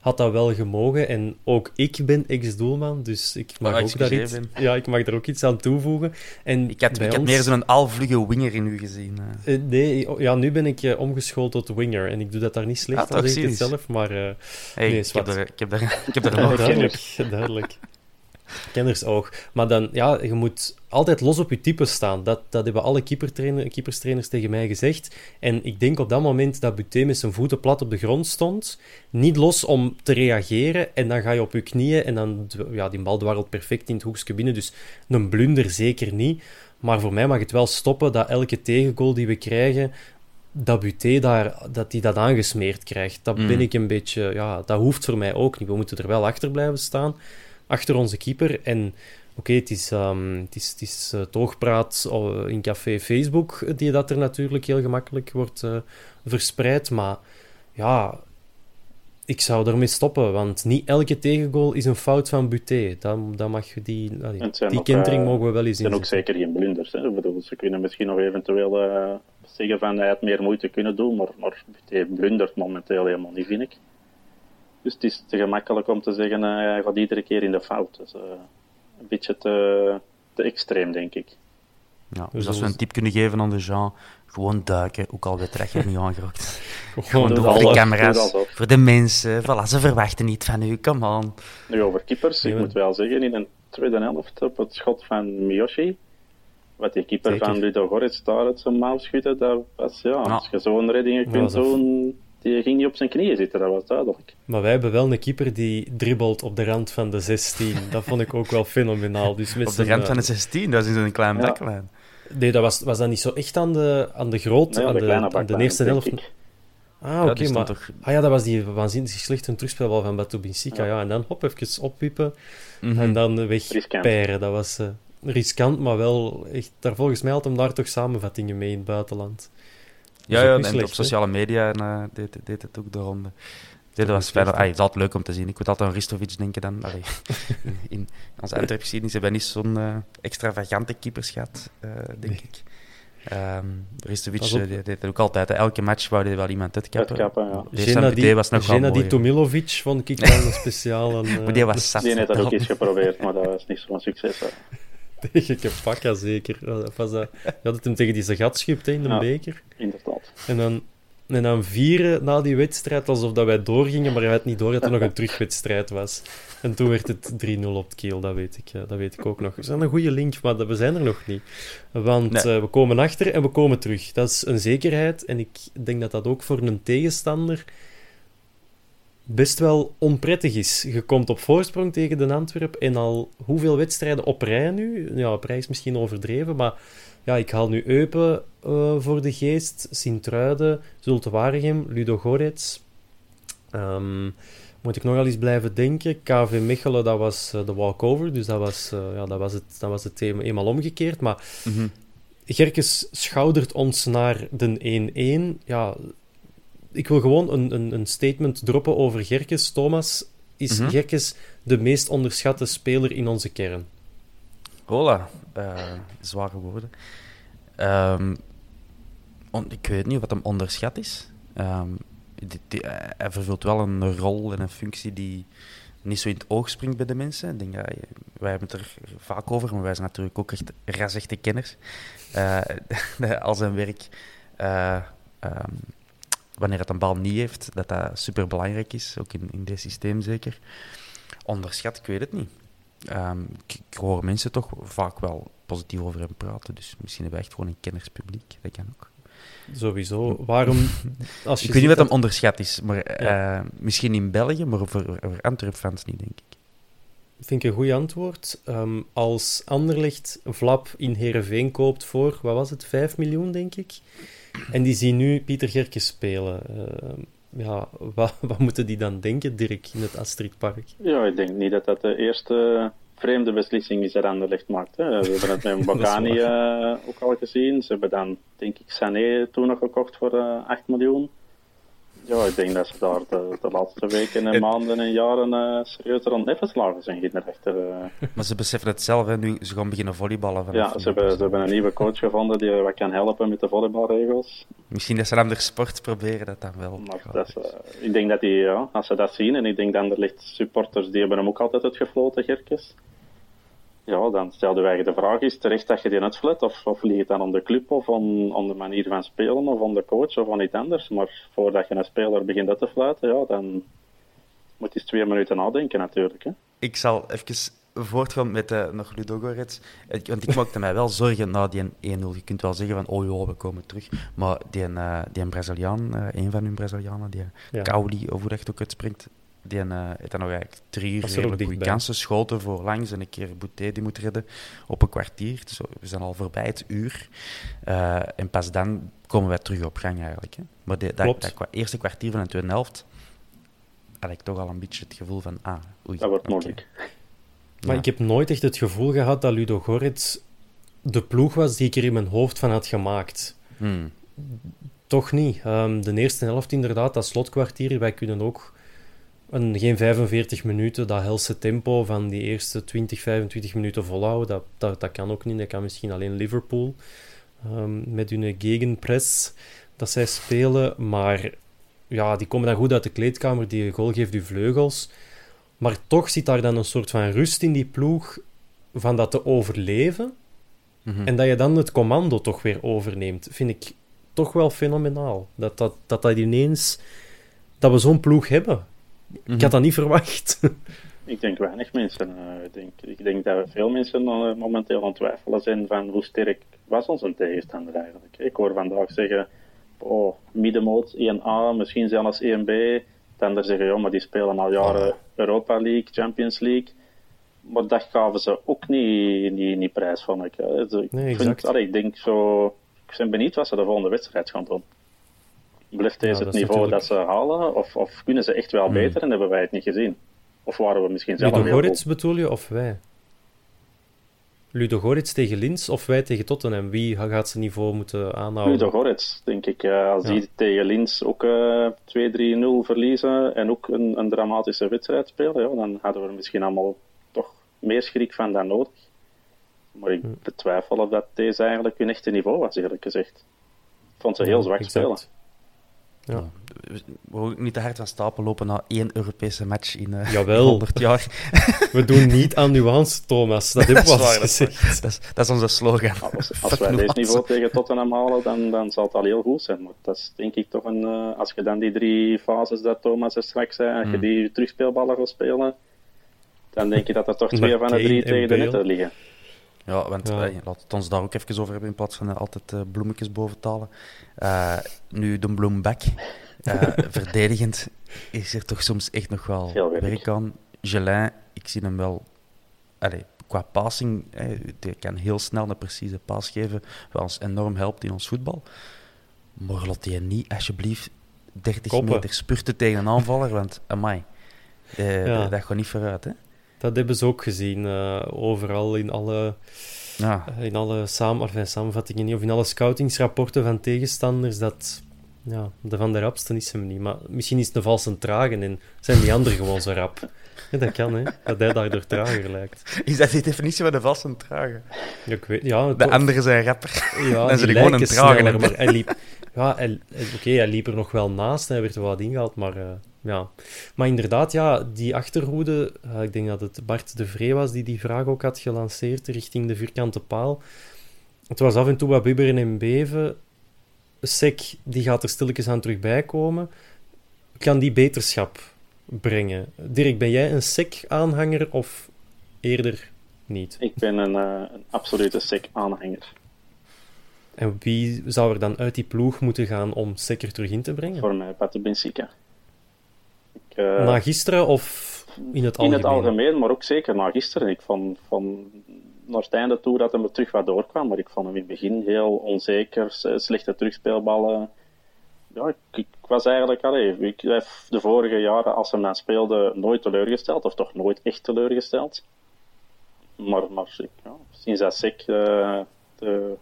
had dat wel gemogen. En ook ik ben ex-doelman, dus ik mag, oh, ook daar iets, ja, ik mag daar ook iets aan toevoegen. En ik had, ik ons... had meer zo'n alvlugge winger in u gezien. Uh. Uh, nee, ja, nu ben ik uh, omgeschoold tot winger. En ik doe dat daar niet slecht, ah, als ik het zelf, maar... hey, nee, ik, heb er, ik heb daar, ik heb daar ja, duidelijk, duidelijk. Kennersoog. Maar dan, ja, je moet altijd los op je type staan. Dat, dat hebben alle keeperstrainers tegen mij gezegd. En ik denk op dat moment dat Buté met zijn voeten plat op de grond stond, niet los om te reageren. En dan ga je op je knieën en dan, ja, die bal dwarrelt perfect in het hoekje binnen. Dus een blunder zeker niet. Maar voor mij mag het wel stoppen dat elke tegengoal die we krijgen, dat Buté daar, dat die dat aangesmeerd krijgt. Dat mm. ben ik een beetje, ja, dat hoeft voor mij ook niet. We moeten er wel achter blijven staan achter onze keeper. En oké, okay, het is, um, het is, het is uh, toogpraat in café Facebook die dat er natuurlijk heel gemakkelijk wordt uh, verspreid. Maar ja, ik zou ermee stoppen, want niet elke tegengoal is een fout van Buté. Dan, dan mag je die, allee, die kentering uh, mogen we wel eens Het zijn ook zeker geen blunders. Hè? Bedoel, ze kunnen misschien nog eventueel zeggen van hij had meer moeite kunnen doen, maar, maar hij blundert momenteel helemaal niet, vind ik. Dus het is te gemakkelijk om te zeggen uh, hij gaat iedere keer in de fout. Dus, uh, een beetje te, te extreem, denk ik. Ja, dus als we een tip kunnen geven aan de Jean, gewoon duiken, ook al weet je niet aangerokt. Gewoon doen voor de camera's, voor de mensen. Voilà, ze verwachten niet van u, come on. Nu over keepers, ik moet wel zeggen, in een tweede helft op het schot van Miyoshi, wat die keeper Zeker. van Ludo Goretz daar uit zijn mouw schudde, dat was, ja, als je zo'n reddingen kunt doen, die ging niet op zijn knieën zitten, dat was duidelijk. Maar wij hebben wel een keeper die dribbelt op de rand van de 16. Dat vond ik ook wel fenomenaal. Dus met op de rand van de 16? Dat is een klein ja. Nee, dat was, was dat niet zo echt aan de, aan de grote, aan, de, aan de eerste helft? Ah, oké, okay, maar... Toch... Ah ja, dat was die waanzinnig slechte terugspelbal van Batu Binsika. Ja. ja. en dan hop, even opwiepen mm -hmm. en dan wegperen. Dat was uh, riskant, maar wel echt... Daar volgens mij had hem daar toch samenvattingen mee in het buitenland. Ja, ja en slecht, op sociale media en, uh, deed, deed, het ook de ronde. Dat was fijn. Ay, is altijd leuk om te zien. Ik moet altijd aan Ristovic denken dan. Allee, in onze Antwerp-geschiedenis hebben we niet zo'n uh, extravagante keepers gehad, uh, denk nee. ik. Um, Ristovic uh, deed het ook altijd. Elke match wou hij wel iemand uitkappen. uitkappen ja. Gennady, was nog Gennady Tomilovic vond ik wel een speciaal. Een, maar die was zat. Die heeft dat ook eens geprobeerd, maar dat was niet zo'n succes. tegen Kepaka zeker. Was dat, je had het hem tegen die gat schupt in de ja, beker. Inderdaad. En dan en dan vieren na die wedstrijd alsof dat wij doorgingen, maar hij had niet door dat er nog een terugwedstrijd was. En toen werd het 3-0 op keel, dat weet ik, dat weet ik ook nog. We zijn een goede link, maar we zijn er nog niet. Want nee. uh, we komen achter en we komen terug. Dat is een zekerheid. En ik denk dat dat ook voor een tegenstander best wel onprettig is. Je komt op voorsprong tegen de Antwerp en al hoeveel wedstrijden op rij nu? Ja, op rij is misschien overdreven, maar ja, ik haal nu Eupen uh, voor de geest, Sint-Truiden, Zulte Waregem, Ludo Gorets. Um, moet ik nogal eens blijven denken. KV Mechelen, dat was uh, de walkover, dus dat was, uh, ja, dat was het, dat was het thema eenmaal omgekeerd. Maar mm -hmm. Gerkes schoudert ons naar de 1-1. Ja, ik wil gewoon een, een, een, statement droppen over Gerkes. Thomas, is mm -hmm. Gerkes de meest onderschatte speler in onze kern? Hola, zware woorden. Um, ik weet niet wat hem onderschat is. Die, die, hij vervult wel een rol en een functie die niet zo in het oog springt bij de mensen. Ik denk dat, wij hebben het er vaak over, maar wij zijn natuurlijk ook echt rasechte kenners. Uh, als een werk, uh, um, wanneer het een bal niet heeft, dat dat super belangrijk is, ook in, in dit systeem zeker. Onderschat, ik weet het niet. Um, ik, hoor mensen toch vaak wel positief over hem praten. Dus misschien hebben we echt gewoon een kennerspubliek. Dat kan ook. Sowieso. Waarom... Als je ik weet niet wat hem onderschat is, maar ja. uh, misschien in België, maar voor, voor Antwerp-fans niet, denk ik. Vind ik een goed antwoord. Um, als Anderlecht Vlap in Heerenveen koopt voor, wat was het, 5 miljoen, denk ik. En die zien nu Pieter Gerkes spelen. Uh, ja, wat, wat, moeten die dan denken, Dirk, in het Astridpark? Ja, ik denk niet dat dat de eerste vreemde beslissing is er aan de licht maakt. Hè. We hebben het met Bogani uh, ook al gezien. Ze hebben dan, denk ik, Sané toen nog gekocht voor uh, eh, 8 miljoen. Ja, ik denk dat ze daar de, de laatste weken en maanden en jaren uh, serieus rond nevenslagen zijn Ginderrechter. Uh. Maar ze beseffen het zelf, hè, nu ze gaan beginnen volleyballen. Ja, ze hebben, ze hebben een nieuwe coach gevonden die wat kan helpen met de volleybalregels. Misschien dat ze een andere sport proberen, dat dan wel. Maar dat is, uh, ik denk dat die, ja, als ze dat zien, en ik denk dan er ligt supporters, die hebben hem ook altijd het gefloten, Gerkes ja, dan stelden wij de vraag, is terecht dat je die uitflet? Of, of ligt het dan aan de club, of aan, aan de manier van spelen, of aan de coach, of aan iets anders? Maar voordat je een speler begint uit te fluiten, ja, dan moet je eens twee minuten nadenken natuurlijk. Hè. Ik zal even voortgaan met uh, nog Ludogorets. Want ik maakte mij wel zorgen na die 1-0. Je kunt wel zeggen van, oh ja, we komen terug. Maar die, uh, die Braziliaan, uh, een van hun Brazilianen, die ja. Kauli, of hoe dat ook uitspringt, die uh, heeft dan nog eigenlijk drie uur redelijk goede kansen. Schoten voor langs en een keer Boutet die moet redden op een kwartier. Dus we zijn al voorbij het uur. Uh, en pas dan komen wij terug op gang eigenlijk. Hè. Maar de, dat, dat, eerste kwartier van de tweede helft had ik toch al een beetje het gevoel van... Ah, oei, dat wordt moeilijk. Maar ja. ik heb nooit echt het gevoel gehad dat Ludo Gorets de ploeg was die ik er in mijn hoofd van had gemaakt. Hmm. Toch niet. Um, de eerste helft inderdaad, dat slotkwartier, wij kunnen ook een, geen 45 minuten, dat helse tempo van die eerste 20, 25 minuten volhouden, dat, dat, dat kan ook niet. Dat kan misschien alleen Liverpool. ehm, met hun gegenpress dat zij spelen. Maar ja, die komen dan goed uit de kleedkamer. Die goal geeft u vleugels. Maar toch zit daar dan een soort van rust in die ploeg van dat te overleven. Mhm. En dat je dan het commando toch weer overneemt, vind ik toch wel fenomenaal. Dat dat, dat, dat ineens... Dat we zo'n ploeg hebben. Ik had dat niet verwacht. Ik denk weinig mensen. eh, ik, denk, ik denk dat veel mensen eh, momenteel aan het twijfelen zijn van hoe sterk was onze tegenstander eigenlijk. Ik hoor vandaag zeggen, oh, middenmoot 1A, misschien zelfs 1B. Dan zeggen, ja, maar die spelen al jaren Europa League, Champions League. Maar dat gaven ze ook niet, niet, niet prijs, vond ik. Dus ik, Nee, vind- exact. allee, ik denk zo... Ik ben benieuwd wat ze de volgende wedstrijd gaan doen. Blijft deze Ja, het niveau natuurlijk- dat ze halen? Of, of kunnen ze echt wel Hmm. beter en hebben wij het niet gezien? Of waren we misschien zelf Ludo goed? Goretz bedoel je, of wij? Ludo Goretz tegen Linz of wij tegen Tottenham? Wie gaat zijn niveau moeten aanhouden? Ludo Goretz, denk ik. eh, als Ja. die tegen Linz ook eh 2-3-0 verliezen en ook een, een dramatische wedstrijd spelen, ja, dan hadden we er misschien allemaal toch meer schrik van dan nodig. Maar ik Hm. betwijfel of dat deze eigenlijk hun echte niveau was, eerlijk gezegd. Ik vond ze heel zwak exact. spelen. Ja. We mogen niet te hard van stapel lopen na één Europese match in eh, Jawel. 100 jaar. We doen niet aan nuance, Thomas. Dat is waar, dat is gezegd. Dat is, dat is onze slogan. Als, als wij deze nuance. niveau tegen Tottenham halen, dan, dan zal het al heel goed zijn. Maar dat is denk ik toch een... eh, als je dan die drie fases dat Thomas er straks zei, als je Hmm. die terugspeelballen gaat spelen, dan denk je dat er toch twee van de drie en tegen de netten liggen. Ja, want Ja. eh, laat het ons daar ook even over hebben in plaats van eh, altijd eh, bloemetjes boven te halen. Eh, nu de bloembak. Eh, verdedigend is er toch soms echt nog wel werk. aan. Gelin, ik zie hem wel... Allee, qua passing, hij kan heel snel een precieze paas geven, wat ons enorm helpt in ons voetbal. Maar laat die niet alsjeblieft 30 Koppen. meter spurten tegen een aanvaller, want amai, eh, Ja. dat gaat niet vooruit. Hè? Dat hebben ze ook gezien. eh, overal in alle, Ja. in alle samen, eh, samenvattingen, niet, of in alle scoutingsrapporten van tegenstanders, dat ja, de van de rapste is hem niet. Maar misschien is het een valse tragen en zijn die anderen gewoon zo rap. Ja, dat kan, hè. Dat hij daardoor trager lijkt. Is dat de definitie van de vaste trager? Ja, ik weet, ja, De anderen zijn rapper. Ja, Dan die zijn gewoon een trager. maar hij liep... Ja, oké, hij liep er nog wel naast en hij werd er wat ingehaald, maar eh, ja. Maar inderdaad, ja, die achterhoede, ik denk dat het Bart de Vree was die die vraag ook had gelanceerd richting de vierkante paal. Het was af en toe wat bibberen en beven. Sek, die gaat er stilletjes aan terug bij komen. Kan die beterschap brengen? Dirk, ben jij een Sek-aanhanger of eerder niet? Ik ben een, eh, een absolute SEC-aanhanger. En wie zou er dan uit die ploeg moeten gaan om Sekker terug in te brengen? Voor mij Pato Benfica. Ik, eh, Na gisteren of in het in algemeen? het algemeen, maar ook zeker na gisteren. Ik vond, vond naar het einde toe dat hij er terug wat doorkwam, maar ik vond hem in het begin heel onzeker, slechte terugspeelballen. Ja, ik, ik was eigenlijk, allee, ik heb de vorige jaren, als hij dan speelde, nooit teleurgesteld, of toch nooit echt teleurgesteld. Maar, maar ik- ja, sinds dat Sek eh, de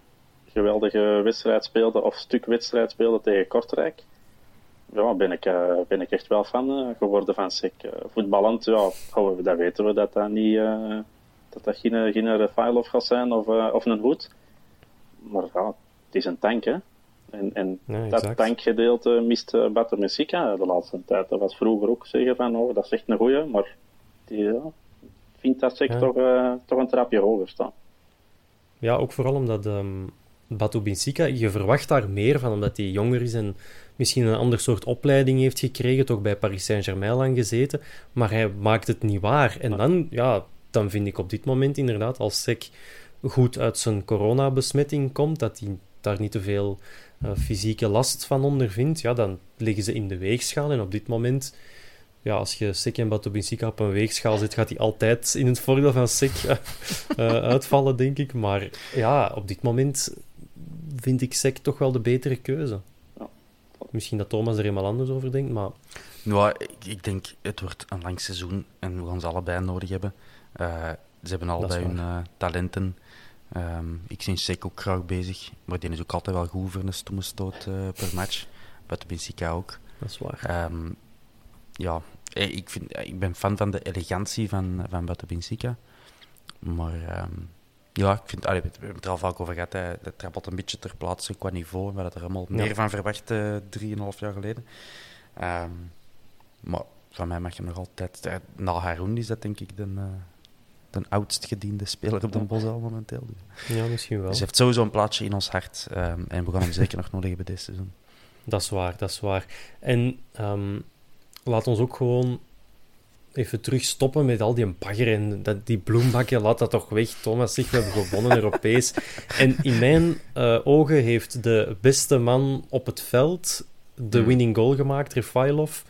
geweldige wedstrijd speelde, of stuk wedstrijd speelde tegen Kortrijk, ja, ben ik, eh, ben ik echt wel fan eh, geworden van Sek. Eh, voetballend, ja, goh, dat weten we dat dat niet, dat dat geen, geen Refailov gaat zijn of, of een hoed. Maar ja, het is een tank, hè. En, en Ja, dat tankgedeelte mist uh, de laatste tijd. Dat was vroeger ook zeggen van, oh, dat is echt een goeie, maar die, ja, ik vind dat Ja. toch, toch een trapje hoger staan. Ja, ook vooral omdat ehm Batu Binsika, je verwacht daar meer van, omdat hij jonger is en misschien een ander soort opleiding heeft gekregen, toch bij Paris Saint-Germain lang gezeten, maar hij maakt het niet waar. En dan, ja, dan vind ik op dit moment inderdaad, als Sek goed uit zijn coronabesmetting komt, dat hij daar niet te veel eh, fysieke last van ondervindt, ja, dan liggen ze in de weegschaal. En op dit moment, ja, als je Sek en Batu Binsika op een weegschaal zet, gaat hij altijd in het voordeel van Sek eh, eh, uitvallen, denk ik. Maar ja, op dit moment vind ik Sek toch wel de betere keuze. Ja. Misschien dat Thomas er helemaal anders over denkt, maar Ja, ik, ik denk het wordt een lang seizoen en we gaan ze allebei nodig hebben. Eh, ze hebben allebei hun eh, talenten. Ehm, ik zie Sek ook graag bezig, maar die is ook altijd wel goed voor een stomme stoot eh, per match. Buiten Benfica ook. dat is waar. Ehm, ja, eh, ik, vind, ik ben fan van de elegantie van, van Buiten Benfica. Maar ehm, Ja, ik vind, allee, we hebben het er al vaak over gehad. Hij, hij trappelt een beetje ter plaatse qua niveau. We hadden er allemaal meer van verwacht, uh, drieënhalf jaar geleden. Um, maar van mij mag je nog altijd... Na Haroun is dat denk ik de, uh, de oudst gediende speler op de Bosel momenteel. Ja, misschien wel. Dus hij heeft sowieso een plaatsje in ons hart. Um, en we gaan hem zeker nog nodig hebben deze seizoen. Dat is waar, dat is waar. En um, laat ons ook gewoon even terug stoppen met al die bagger en dat, die bloembakje. Laat dat toch weg, Thomas. Zeg, we hebben gewonnen Europees. En in mijn uh, ogen heeft de beste man op het veld de Hmm. winning goal gemaakt, Refailov.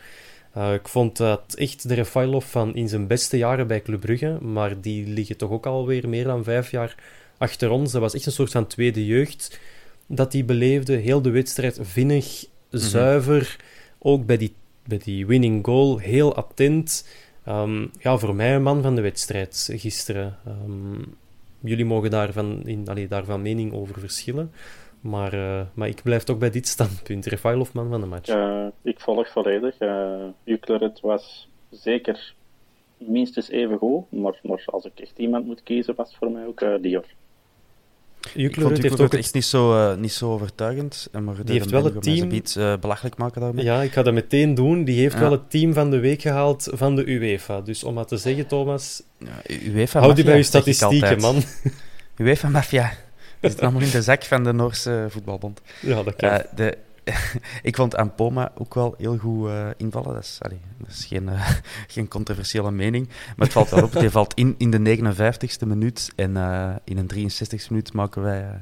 Uh, ik vond dat echt de Refailov van in zijn beste jaren bij Club Brugge, maar die liggen toch ook alweer meer dan vijf jaar achter ons. Dat was echt een soort van tweede jeugd dat hij beleefde. Heel de wedstrijd vinnig, zuiver. Ook bij die, bij die winning goal heel attent. Um, ja, voor mij een man van de wedstrijd gisteren. Um, jullie mogen daarvan, in, allee, daarvan mening over verschillen. Maar, uh, maar ik blijf toch bij dit standpunt. Refailov man van de match. Ik volg volledig. Uh, was zeker minstens even goed. Maar, maar als ik echt iemand moet kiezen, was voor mij ook uh, Dior. Jukler heeft ook echt niet zo, uh, niet zo overtuigend. Maar die heeft wel het team... Uh, belachelijk maken daarmee. Ja, ik ga dat meteen doen. Die heeft ja. wel het team van de week gehaald van de UEFA. Dus om maar te zeggen, Thomas... Ja, UEFA Hou die bij je statistieken, man. UEFA Mafia. Dat zit allemaal in de zak van de Noorse voetbalbond. Ja, dat kan. Uh, de, ik vond Ampoma ook wel heel goed uh, invallen. Dat is, dat is geen, uh, geen controversiële mening. Maar het valt wel op. Hij valt in in de 59ste minuut. En uh, in een 63ste minuut maken wij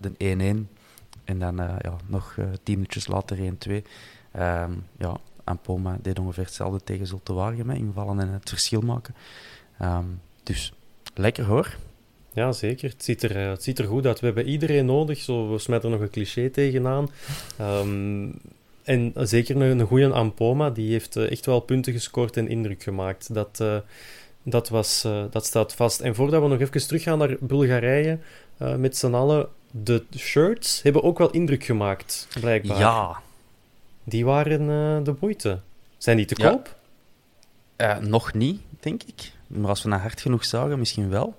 de 1-1. En dan ja, nog tien minuutjes later 1-2. Um, ja, Ampoma deed ongeveer hetzelfde tegen Zulte. Invallen en het verschil maken. Um, dus lekker hoor. Ja, zeker. Het ziet, er, het ziet er goed uit. We hebben iedereen nodig. Zo, we smijten er nog een cliché tegenaan. Um, en zeker een, een goede Ampoma. Die heeft uh, echt wel punten gescoord en indruk gemaakt. Dat, uh, dat, was, uh, dat staat vast. En voordat we nog even teruggaan naar Bulgarije, uh, met z'n allen, de shirts hebben ook wel indruk gemaakt, blijkbaar. Ja. Die waren de moeite. Zijn die te ja. koop? nog niet, denk ik. Maar als we naar hard genoeg zagen, misschien wel.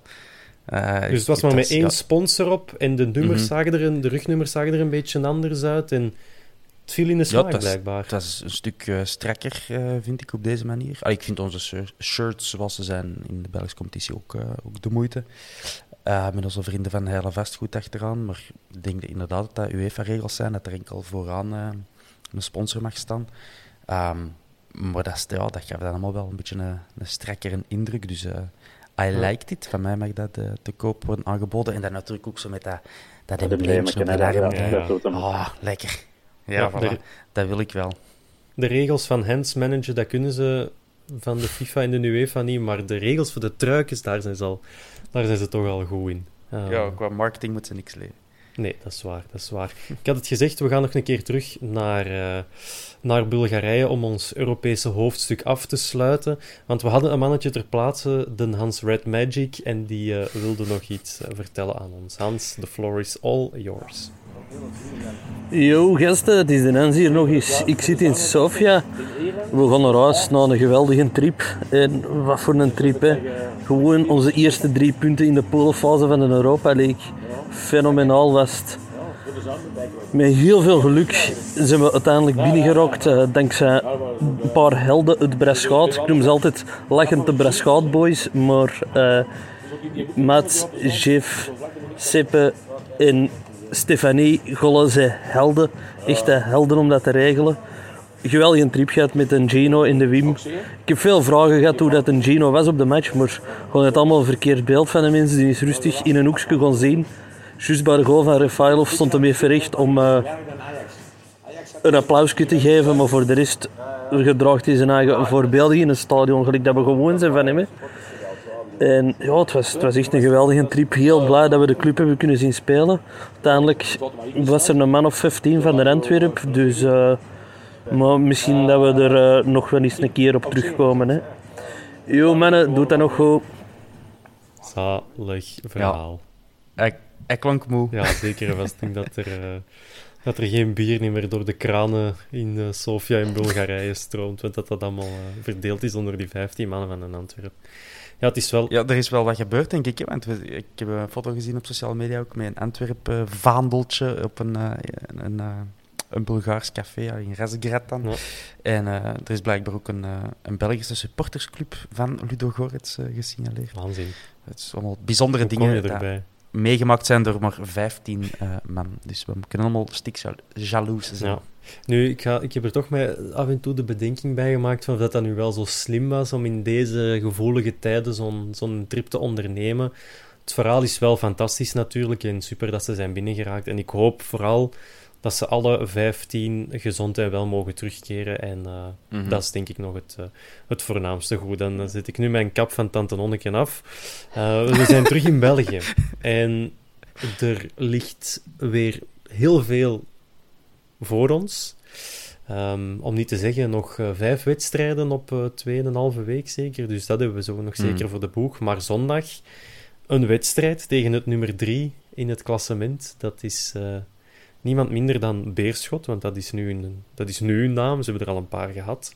Uh, dus het was maar met één sponsor op en de nummers mm-hmm. zagen er een, de rugnummers zagen er een beetje anders uit en het viel in de smaak ja, dat is, blijkbaar. Dat is een stuk uh, strakker, uh, vind ik, op deze manier. Allee, ik vind onze shirts zoals ze zijn in de Belgische competitie ook, ook de moeite. met onze vrienden van Heile Vastgoed achteraan. Maar ik denk dat inderdaad dat dat UEFA-regels zijn, dat er enkel vooraan een sponsor mag staan. Um, maar dat, ja, dat gaf dan allemaal wel een beetje een, een strakkere indruk, dus... I liked it. Van mij mag dat uh, te koop worden aangeboden. En dan natuurlijk ook zo met dat, dat embleempje. Ja, ja, ja. Oh, lekker. Ja, ja voilà. de, dat wil ik wel. De regels van hands managen, dat kunnen ze van de FIFA en de UEFA niet. Maar de regels voor de truikens, daar zijn ze, al, daar zijn ze toch al goed in. Uh, ja, qua marketing moet ze niks leren. Nee, dat is waar, dat is waar. Ik had het gezegd, we gaan nog een keer terug naar, uh, naar Bulgarije om ons Europese hoofdstuk af te sluiten. Want we hadden een mannetje ter plaatse, de Hans Red Magic, en die uh, wilde nog iets uh, vertellen aan ons. Hans, the floor is all yours. Yo gasten, het is de Hans hier nog eens. Ik zit in Sofia. We gaan naar huis na een geweldige trip. En wat voor een trip, hè. Gewoon onze eerste drie punten in de poolfase van de Europa League. Fenomenaal was het. Met heel veel geluk zijn we uiteindelijk binnengerokt. Uh, dankzij een paar helden uit Breschaat. Ik noem ze altijd lachend de Breschaat Boys. Maar uh, Mats, Jeff, Seppe en Stefanie Golle zijn helden. Echte helden om dat te regelen. Geweldige trip gehad met een Gino in de Wim. Ik heb veel vragen gehad hoe dat een Gino was op de match. Maar gewoon het allemaal verkeerd beeld van de mensen. Die is rustig in een hoekje gaan zien. Juist bij de goal van Refailov stond hem even recht om uh, een applausje te geven. Maar voor de rest gedraagt hij zijn eigen voorbeeldig in een stadion gelijk dat we gewoon zijn van hem. Hè. En ja, het was, het was echt een geweldige trip. Heel blij dat we de club hebben kunnen zien spelen. Uiteindelijk was er een man of 15 van de Antwerp. Dus uh, maar misschien dat we er uh, nog wel eens een keer op terugkomen. Hè. Yo mannen, doe dat nog goed. Zalig verhaal. Ja. Hij klonk moe. Ja, zeker. Was denk dat er, uh, Dat er geen bier meer door de kranen in uh, Sofia in Bulgarije stroomt, want dat dat allemaal uh, verdeeld is onder die 15 mannen van een Antwerp. Ja, het is wel... Ja, er is wel wat gebeurd, denk ik. Want we, ik heb een foto gezien op sociale media ook met een Antwerp-vaandeltje op een, een, een een Bulgaars café in Razgrad dan. Ja. En uh, er is blijkbaar ook een, uh, een Belgische supportersclub van Ludo Gorets uh, gesignaleerd. Waanzin. Het is allemaal bijzondere Hoe dingen erbij? Meegemaakt zijn door maar 15 man. Dus we kunnen allemaal stik jaloers zijn. Ja. Nu, ik, ga, ik heb er toch mij af en toe de bedenking bij gemaakt van of dat, dat nu wel zo slim was om in deze gevoelige tijden zo'n zo'n trip te ondernemen. Het verhaal is wel fantastisch natuurlijk en super dat ze zijn binnengeraakt. En ik hoop vooral dat ze alle 15 gezond en wel mogen terugkeren. En uh, mm -hmm. dat is denk ik nog het, uh, het voornaamste goed. Dan, dan zet ik nu mijn kap van Tante Nonneke af. Uh, we zijn terug in België. En er ligt weer heel veel voor ons. Um, om niet te zeggen, nog vijf wedstrijden op tweeënhalve week zeker. Dus dat hebben we zo nog zeker mm. voor de boeg. Maar zondag een wedstrijd tegen het nummer drie in het klassement. Dat is niemand minder dan Beerschot, want dat is nu een, dat is nu een naam. Ze hebben er al een paar gehad.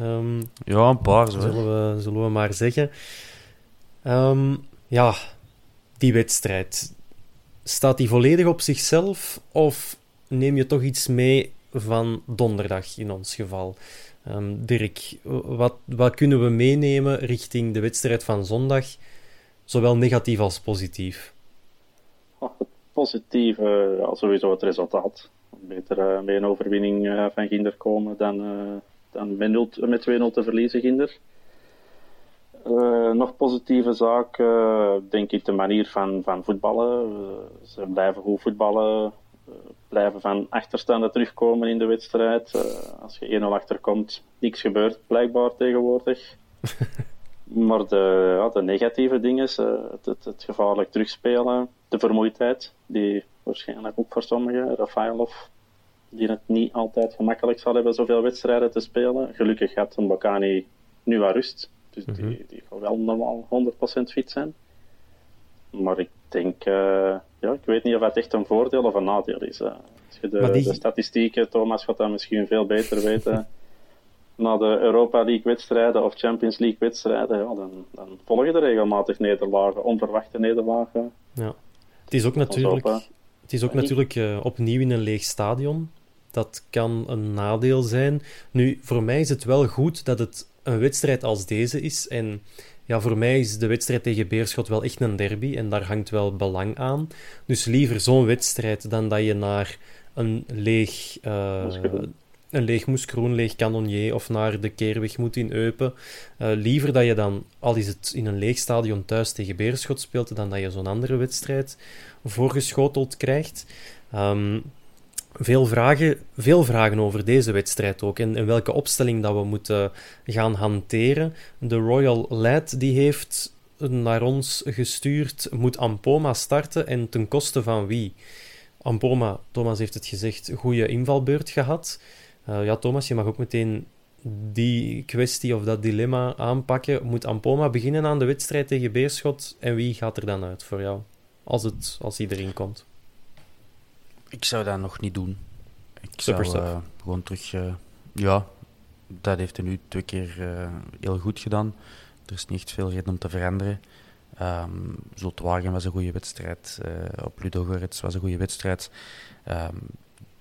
Um, ja, een paar zo. Zullen we, zullen we maar zeggen. Um, ja, die wedstrijd. Staat die volledig op zichzelf of neem je toch iets mee van donderdag in ons geval? Um, Dirk, wat, wat kunnen we meenemen richting de wedstrijd van zondag, zowel negatief als positief? Positief, ja, sowieso het resultaat. Beter met een overwinning uh, van Ginder komen dan, uh, dan met, met 2-0 te verliezen Ginder. nog positieve zaak, denk ik de manier van, van voetballen. ze blijven goed voetballen, blijven van achterstanden terugkomen in de wedstrijd. als je 1-0 achterkomt, niks gebeurt blijkbaar tegenwoordig. maar de, ja, de negatieve dingen, het, het, het gevaarlijk terugspelen, de vermoeidheid, die waarschijnlijk ook voor sommigen, Rafaelov, die het niet altijd gemakkelijk zal hebben zoveel wedstrijden te spelen. Gelukkig gaat Mbakani nu aan rust, dus die, mhm. die gaat wel normaal 100% fit zijn. Maar ik denk, uh, ja, ik weet niet of het echt een voordeel of een nadeel is. Uh. Als je de, die... de, statistieken, Thomas gaat dat misschien veel beter weten. Na de Europa League wedstrijden of Champions League wedstrijden, ja, dan, dan volgen er regelmatig nederlagen, onverwachte nederlagen. Ja. Het is ook natuurlijk, het is ook natuurlijk uh, opnieuw in een leeg stadion. Dat kan een nadeel zijn. Nu, voor mij is het wel goed dat het een wedstrijd als deze is. En ja, voor mij is de wedstrijd tegen Beerschot wel echt een derby. En daar hangt wel belang aan. Dus liever zo'n wedstrijd dan dat je naar een leeg, uh, een leeg Moeskroen, leeg Canonier of naar de Keerweg moet in Eupen. Uh, liever dat je dan, al is het in een leeg stadion thuis tegen Beerschot speelt, dan dat je zo'n andere wedstrijd voorgeschoteld krijgt. Um, veel vragen, veel vragen over deze wedstrijd ook en, en, welke opstelling dat we moeten gaan hanteren. De Royal Lad die heeft naar ons gestuurd, moet Ampoma starten en ten koste van wie? Ampoma, Thomas heeft het gezegd, goede invalbeurt gehad. Uh, ja, Thomas, je mag ook meteen die kwestie of dat dilemma aanpakken. Moet Ampoma beginnen aan de wedstrijd tegen Beerschot en wie gaat er dan uit voor jou? Als, het, als iedereen komt. Ik zou dat nog niet doen. Ik zou uh, gewoon terug... Uh, ja, dat heeft hij nu twee keer heel goed gedaan. Er is niet echt veel reden om te veranderen. Um, Zoltwagen was een goede wedstrijd. op Ludogorets was een goede wedstrijd. Um,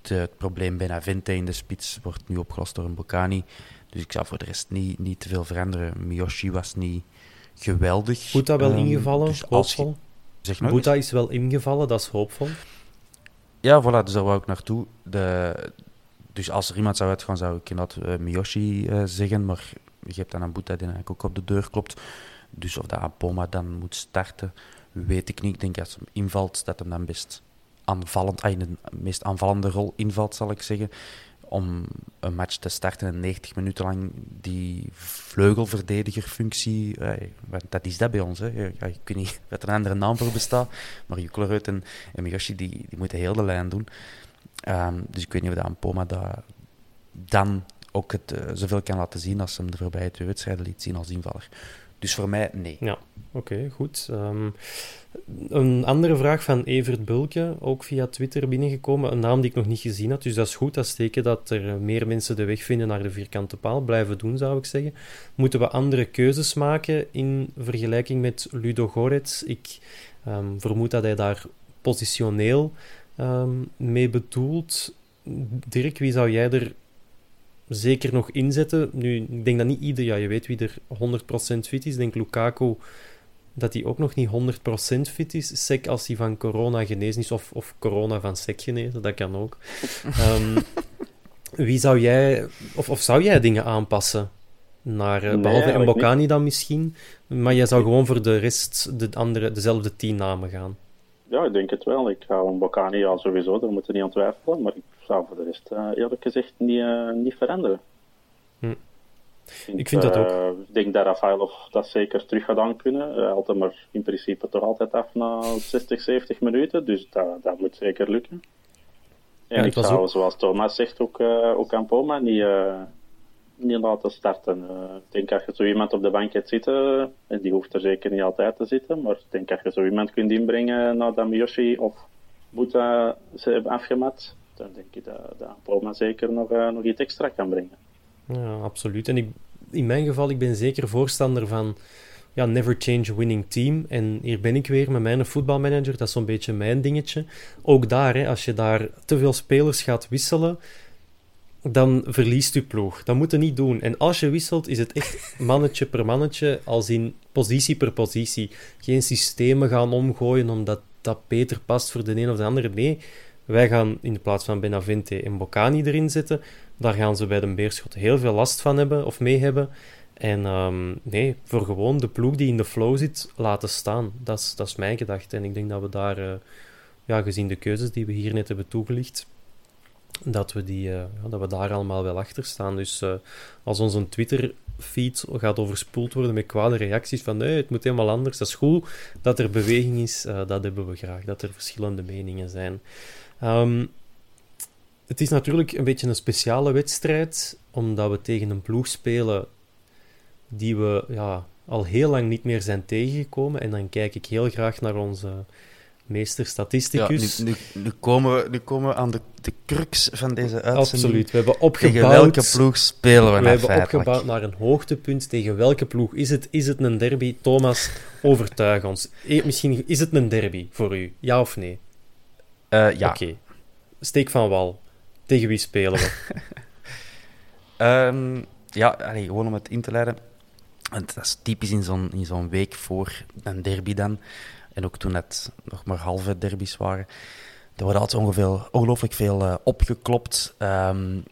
het probleem bijna Vinte in de spits wordt nu opgelost door een Bocani. Dus ik zou voor de rest niet, niet te veel veranderen. Miyoshi was niet geweldig. Boeta wel um, ingevallen, dus hoopvol. Zeg nog Boeta is wel ingevallen, dat is hoopvol. Ja, voilà, dus daar wou ik naartoe. De, dus als er iemand zou uitgaan, zou ik inderdaad uh, Miyoshi uh, zeggen. Maar je hebt dan een Boeta die eigenlijk ook op de deur klopt. Dus of dat Apoma dan moet starten, weet ik niet. Ik denk als hij invalt, dat hem dan best aanvallend, ah, de meest aanvallende rol invalt, zal ik zeggen. Om een match te starten en 90 minuten lang die vleugelverdedigerfunctie. Eh, dat is dat bij ons. Hè. Ik weet niet er een andere naam voor bestaat. Maar Jukleruit en, en die, die moeten heel de lijn doen. Um, dus ik weet niet of dat Poma dat dan ook het, uh, zoveel kan laten zien als ze hem de voorbije twee wedstrijden liet zien als invaller. Dus voor mij, nee. Ja, oké, goed. Ehm, een andere vraag van Evert Bulke, ook via Twitter binnengekomen. Een naam die ik nog niet gezien had, dus dat is goed. Dat is teken dat er meer mensen de weg vinden naar de vierkante paal. Blijven doen, zou ik zeggen. Moeten we andere keuzes maken in vergelijking met Ludo Gorets? Ik ehm, vermoed dat hij daar positioneel um, mee bedoelt. Dirk, wie zou jij er zeker nog inzetten? Nu, ik denk dat niet ieder, ja, je weet wie er 100% fit is. Ik denk Lukaku dat hij ook nog niet 100% fit is. Sek als hij van corona genezen is, of, of corona van sek genezen, dat kan ook. um, wie zou jij, of, of zou jij dingen aanpassen? Naar, uh, behalve nee, Mbokani dan misschien, maar jij zou gewoon voor de rest de andere, dezelfde tien namen gaan. Ja, ik denk het wel. Ik ga Mbokani ja, sowieso, daar moeten niet aan twijfelen, maar ik zou voor de rest uh, eerlijk gezegd niet, uh, niet veranderen. Ik vind dat ook. Uh, ik denk dat Rafaelov dat zeker terug gaat aan kunnen. Hij haalt hem er in principe toch altijd af na 60, 70 minuten. Dus dat, dat moet zeker lukken. En ja, ik, zou, ook... zoals Thomas zegt, ook, uh, ook aan Poma niet, uh, niet laten starten. ik denk dat je zo iemand op de bank hebt zitten, en die hoeft er zeker niet altijd te zitten, maar ik denk dat je zo iemand kunt inbrengen nadat Miyoshi of Boeta ze hebben afgemat, dan denk ik dat, dat Poma zeker nog, nog iets extra kan brengen. Ja, absoluut. En ik, in mijn geval, ik ben zeker voorstander van ja, never change winning team. En hier ben ik weer met mijn voetbalmanager. Dat is zo'n beetje mijn dingetje. Ook daar, hè, als je daar te veel spelers gaat wisselen, dan verliest je ploeg. Dat moet je niet doen. En als je wisselt, is het echt mannetje per mannetje, als in positie per positie. Geen systemen gaan omgooien omdat dat beter past voor de een of de ander. Nee, wij gaan in plaats van Benavente en Bocani erin zetten. Daar gaan ze bij de Beerschot heel veel last van hebben of mee hebben. En um, nee, voor gewoon de ploeg die in de flow zit, laten staan. Dat is, dat is mijn gedachte. En ik denk dat we daar, uh, ja, gezien de keuzes die we hier net hebben toegelicht, dat we, die, ja, dat we daar allemaal wel achter staan. Dus uh, als onze Twitter-feed gaat overspoeld worden met kwade reacties van nee, het moet helemaal anders, dat is goed. Dat er beweging is, dat hebben we graag. Dat er verschillende meningen zijn. Um, het is natuurlijk een beetje een speciale wedstrijd, omdat we tegen een ploeg spelen die we ja, al heel lang niet meer zijn tegengekomen. En dan kijk ik heel graag naar onze meester statisticus. Ja, nu, nu, nu, komen we, nu komen we aan de, de crux van deze uitzending. Absoluut. We hebben opgebouwd... Tegen welke ploeg spelen we We hebben feitelijk? opgebouwd naar een hoogtepunt. Tegen welke ploeg is het? Is het een derby? Thomas, overtuig ons. E, misschien is het een derby voor u, ja of nee? Uh, ja. Oké. Okay. Steek van wal. Tegen wie spelen we? um, ja, gewoon om het in te leiden. Dat is typisch in zo'n, week voor een derby dan. En ook toen het nog maar halve derbies waren. Er wordt altijd ongeveer, ongelooflijk veel uh, opgeklopt. Um,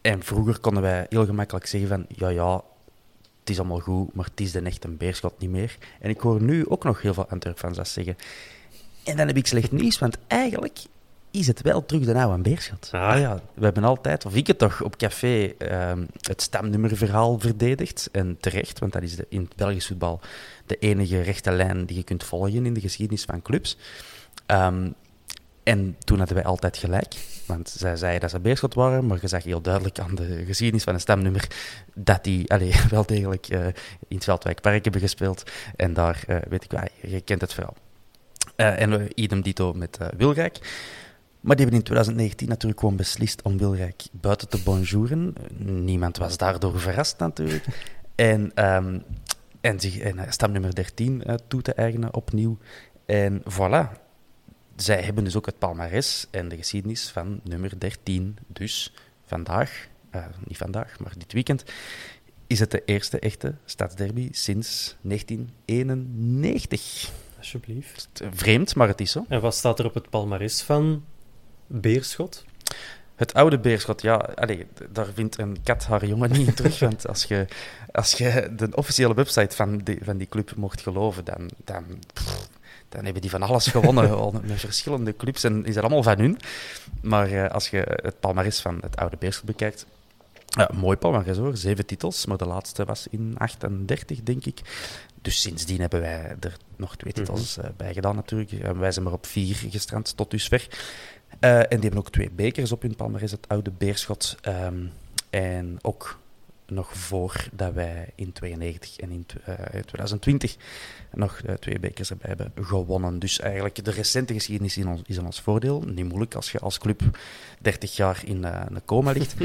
en vroeger konden wij heel gemakkelijk zeggen van... Ja, ja, het is allemaal goed, maar het is de echte beerschot niet meer. En ik hoor nu ook nog heel veel Antwerp-fans dat zeggen. En dan heb ik slecht nieuws, want eigenlijk is het wel terug de oude Beerschot. Ah. ja, we hebben altijd, of ik het toch, op café um, het stemnummerverhaal verdedigd. En terecht, want dat is de, in het Belgisch voetbal de enige rechte lijn die je kunt volgen in de geschiedenis van clubs. Um, en toen hadden wij altijd gelijk, want zij zeiden dat ze Beerschot waren, maar je zag heel duidelijk aan de geschiedenis van een stemnummer dat die allee, wel degelijk uh, in het Veldwijkpark hebben gespeeld. En daar, uh, weet ik wel, je kent het verhaal. Uh, en idem dito met Wilrijk. Maar die hebben in 2019 natuurlijk gewoon beslist om Wilrijk buiten te bonjouren. Niemand was daardoor verrast natuurlijk. en, um, en, zich, en stamnummer 13 uh, toe te eigenen opnieuw. En voilà. Zij hebben dus ook het palmares en de geschiedenis van nummer 13. Dus vandaag, uh, niet vandaag, maar dit weekend, is het de eerste echte stadsderby sinds 1991. Alsjeblieft. Vreemd, maar het is zo. En wat staat er op het palmares van Beerschot? Het oude Beerschot, ja, allez, daar vindt een kat haar jongen niet in terug. want als je, als je de officiële website van die, van die club mocht geloven, dan, dan, pff, dan hebben die van alles gewonnen met verschillende clubs en is dat allemaal van hun. Maar uh, als je het palmares van het oude Beerschot bekijkt, uh, mooi palmares hoor, zeven titels, maar de laatste was in 38, denk ik. Dus sindsdien hebben wij er nog twee titels uh, bij gedaan natuurlijk. Uh, wij zijn maar op vier gestrand tot dusver. Uh, en die hebben ook twee bekers op hun palmares, het oude Beerschot. Um, en ook nog voordat wij in 92 en in 2020 nog twee bekers erbij hebben gewonnen. Dus eigenlijk de recente geschiedenis is in ons, is ons voordeel. Niet moeilijk als je als club 30 jaar in een coma ligt.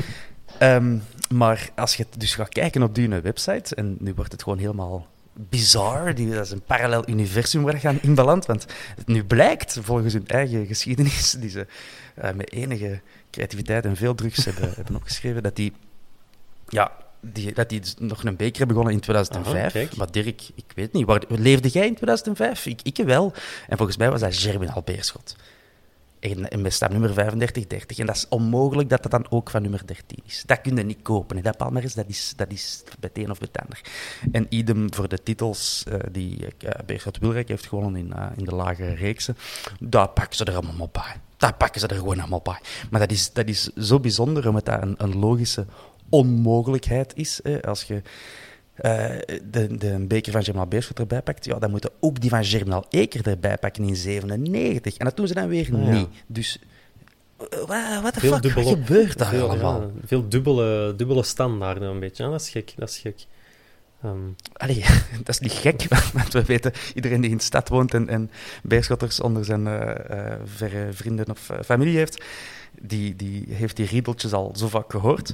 Ehm, maar als je dus gaat kijken op die website, en nu wordt het gewoon helemaal bizar, die, dat is een parallel universum waar gaan inbelandt, want het nu blijkt, volgens hun eigen geschiedenis, die ze uh, met enige creativiteit en veel drugs hebben, hebben opgeschreven, dat die, ja, die, dat die dus nog een beker hebben begonnen in 2005. Aha, maar Dirk, ik weet niet, waar, leefde jij in 2005? Ik, ik wel. En volgens mij was dat Germinal Beerschot. En, en met nummer 35, 30. En dat is onmogelijk dat dat dan ook van nummer 13 is. Dat kun je niet kopen. Hè. Dat Palmares, dat is, dat is bij het een of bij ander. En idem voor de titels uh, die uh, Beerschot Wilrijk heeft gewonnen in, uh, in de lagere reeksen. Daar pakken ze er allemaal bij. Daar pakken ze er gewoon allemaal bij. Maar dat is, dat is zo bijzonder, omdat dat een, een logische onmogelijkheid is. Als je uh, de, de beker van Germinal Beerschot erbij pakt, ja, dan moeten ook die van Germinal Eker erbij pakken in 97. En dat doen ze dan weer ah, niet. Dus uh, wat de fuck, wat gebeurt daar veel, allemaal? Ja, veel dubbele, dubbele standaarden een beetje. Ja, dat is gek. Dat is gek. Um. Allee, dat is niet gek, want we weten, iedereen die in de stad woont en, en Beerschotters onder zijn uh, verre vrienden of familie heeft, die, die heeft die riedeltjes al zo vaak gehoord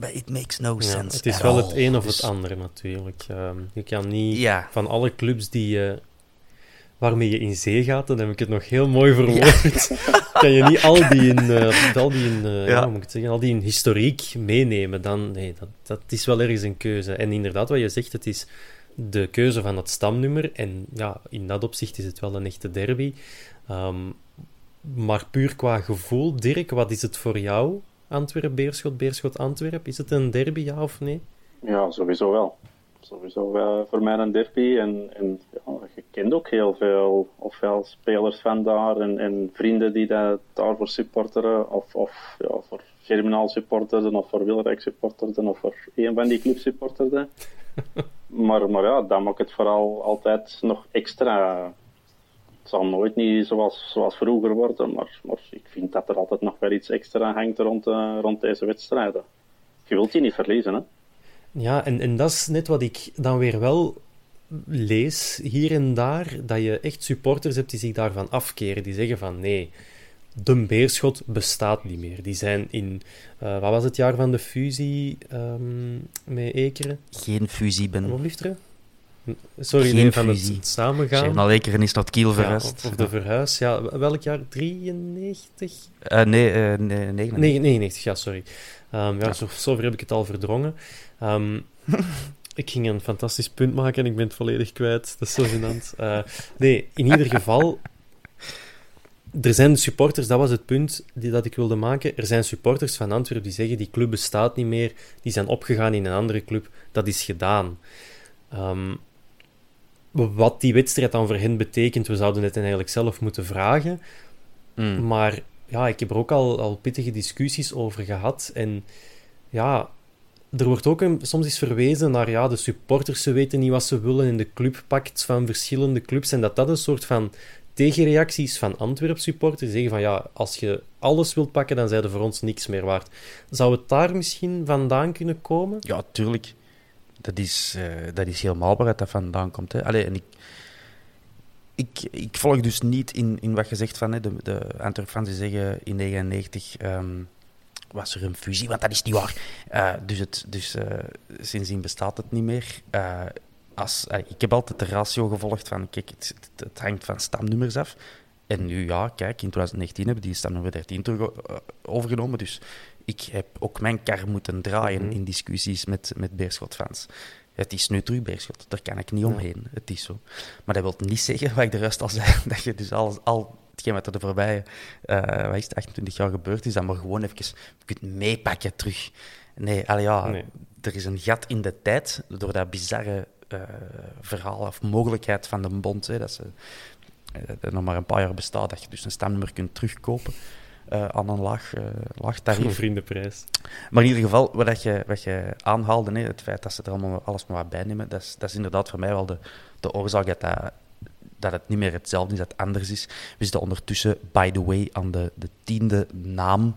but it makes no sense. Het is wel het een of het dus- andere natuurlijk. Um, je kan niet van alle clubs die je, waarmee je in zee gaat, dan heb ik het nog heel mooi verwoord. kan je niet al die in, uh, al die in, uh, ja. moet ik zeggen, al die in historiek meenemen. Dan, nee, dat, dat is wel ergens een keuze. En inderdaad, wat je zegt, het is de keuze van het stamnummer. En ja, in dat opzicht is het wel een echte derby. Um, maar puur qua gevoel, Dirk, wat is het voor jou Antwerp, Beerschot, Beerschot, Antwerp. Is het een derby, ja of nee? Ja, sowieso wel. Sowieso wel voor mij een derby. En, en ja, je kent ook heel veel, ofwel spelers van daar en, en vrienden die dat daarvoor supporteren, of, of ja, voor Germinaal supporteren, of voor Wilrijk supporteren, of voor een van die clubs supporteren. maar, maar ja, dat maakt het vooral altijd nog extra zal nooit niet zoals, zoals vroeger worden, maar, maar ik vind dat er altijd nog wel iets extra hangt rond, uh, rond deze wedstrijden. Je wilt die niet verliezen, hè? Ja, en, en dat is net wat ik dan weer wel lees hier en daar, dat je echt supporters hebt die zich daarvan afkeren, die zeggen van nee, de Beerschot bestaat niet meer. Die zijn in, uh, wat was het jaar van de fusie um, met Ekeren? Geen fusie, Ben. Wat Sorry, Geen van het samengaan. Zeg maar lekker is dat Kiel verhuisd. of, de verhuis, ja. Welk jaar? 93? Uh, nee, uh, nee, 99. Nee, 99, ja, sorry. Um, ja, ja. Zo, zover heb ik het al verdrongen. Um, ik ging een fantastisch punt maken en ik ben het volledig kwijt. Dat is zo gênant. Uh, nee, in ieder geval... Er zijn supporters, dat was het punt die, dat ik wilde maken. Er zijn supporters van Antwerpen die zeggen die club bestaat niet meer, die zijn opgegaan in een andere club. Dat is gedaan. Um, wat die wedstrijd dan voor hen betekent, we zouden het eigenlijk zelf moeten vragen. Mm. Maar ja, ik heb er ook al, al pittige discussies over gehad. En ja, er wordt ook een, soms eens verwezen naar ja, de supporters, ze weten niet wat ze willen in de clubpact van verschillende clubs. En dat dat een soort van tegenreacties van Antwerp supporters zeggen van ja, als je alles wilt pakken, dan zijn er voor ons niks meer waard. Zou het daar misschien vandaan kunnen komen? Ja, tuurlijk dat is, uh, dat is helemaal waaruit dat vandaan komt. Hè. Allee, en ik, ik, ik volg dus niet in, in wat je zegt van hè, de, de Antwerp-fans zeggen in 1999 um, was er een fusie, want dat is niet waar. Uh, dus het, dus uh, sindsdien bestaat het niet meer. Als, ik heb altijd de ratio gevolgd van, kijk, het, het, het, hangt van stamnummers af. En nu, ja, kijk, in 2019 hebben die stamnummer 13 terug overgenomen. Dus ik heb ook mijn kar moeten draaien mhm. in discussies met, met Beerschot-fans. Het is nu terug Beerschot, daar kan ik niet omheen. Het is zo. Maar dat wil niet zeggen, wat ik de rest al zei, dat je dus alles, al hetgeen wat er de voorbije uh, wat is het, 28 jaar gebeurd is, dat maar gewoon even kunt meepakken terug. Nee, al ja, er is een gat in de tijd door dat bizarre uh, verhaal of mogelijkheid van de bond, hè, dat ze uh, nog maar een paar jaar bestaat, dat je dus een stamnummer kunt terugkopen uh, aan een laag, uh, laag tarief. Een vriendenprijs. Maar in ieder geval, wat je, wat je aanhaalde, nee, het feit dat ze er allemaal alles maar wat bij nemen, dat is, dat is inderdaad voor mij wel de, de oorzaak dat, dat, dat het niet meer hetzelfde is, dat het anders is. We zitten ondertussen, by the way, aan de, de tiende naam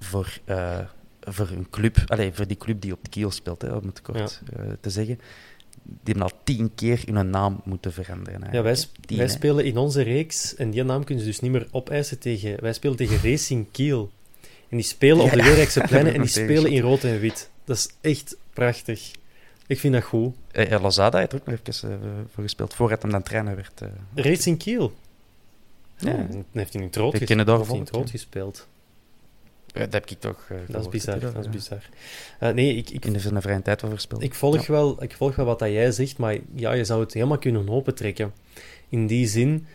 voor uh, voor een club, allez, voor die club die op de kiel speelt, hè, om het kort te zeggen, die hebben al tien keer hun naam moeten veranderen. Ja, wij, tien, wij spelen in onze reeks, en die naam kunnen ze dus niet meer opeisen tegen... Wij spelen tegen Racing Kiel. En die spelen op de Weerijkse pleinen en die spelen in rood en wit. Dat is echt prachtig. Ik vind dat goed. Uh, Lozada heeft er ook nog even uh, voor gespeeld, voordat hem dan trainer werd. Uh, Racing Kiel? Ja. Oh, dan heeft hij in het rood, ges rood gespeeld. Dat heb ik toch. Uh, dat is bizar. Dat, is bizar. Uh, nee, ik, ik, in de vrije tijd wel verspild. Ik volg, ja. wel, ik volg wel wat dat jij zegt, maar ja, je zou het helemaal kunnen opentrekken. In die zin,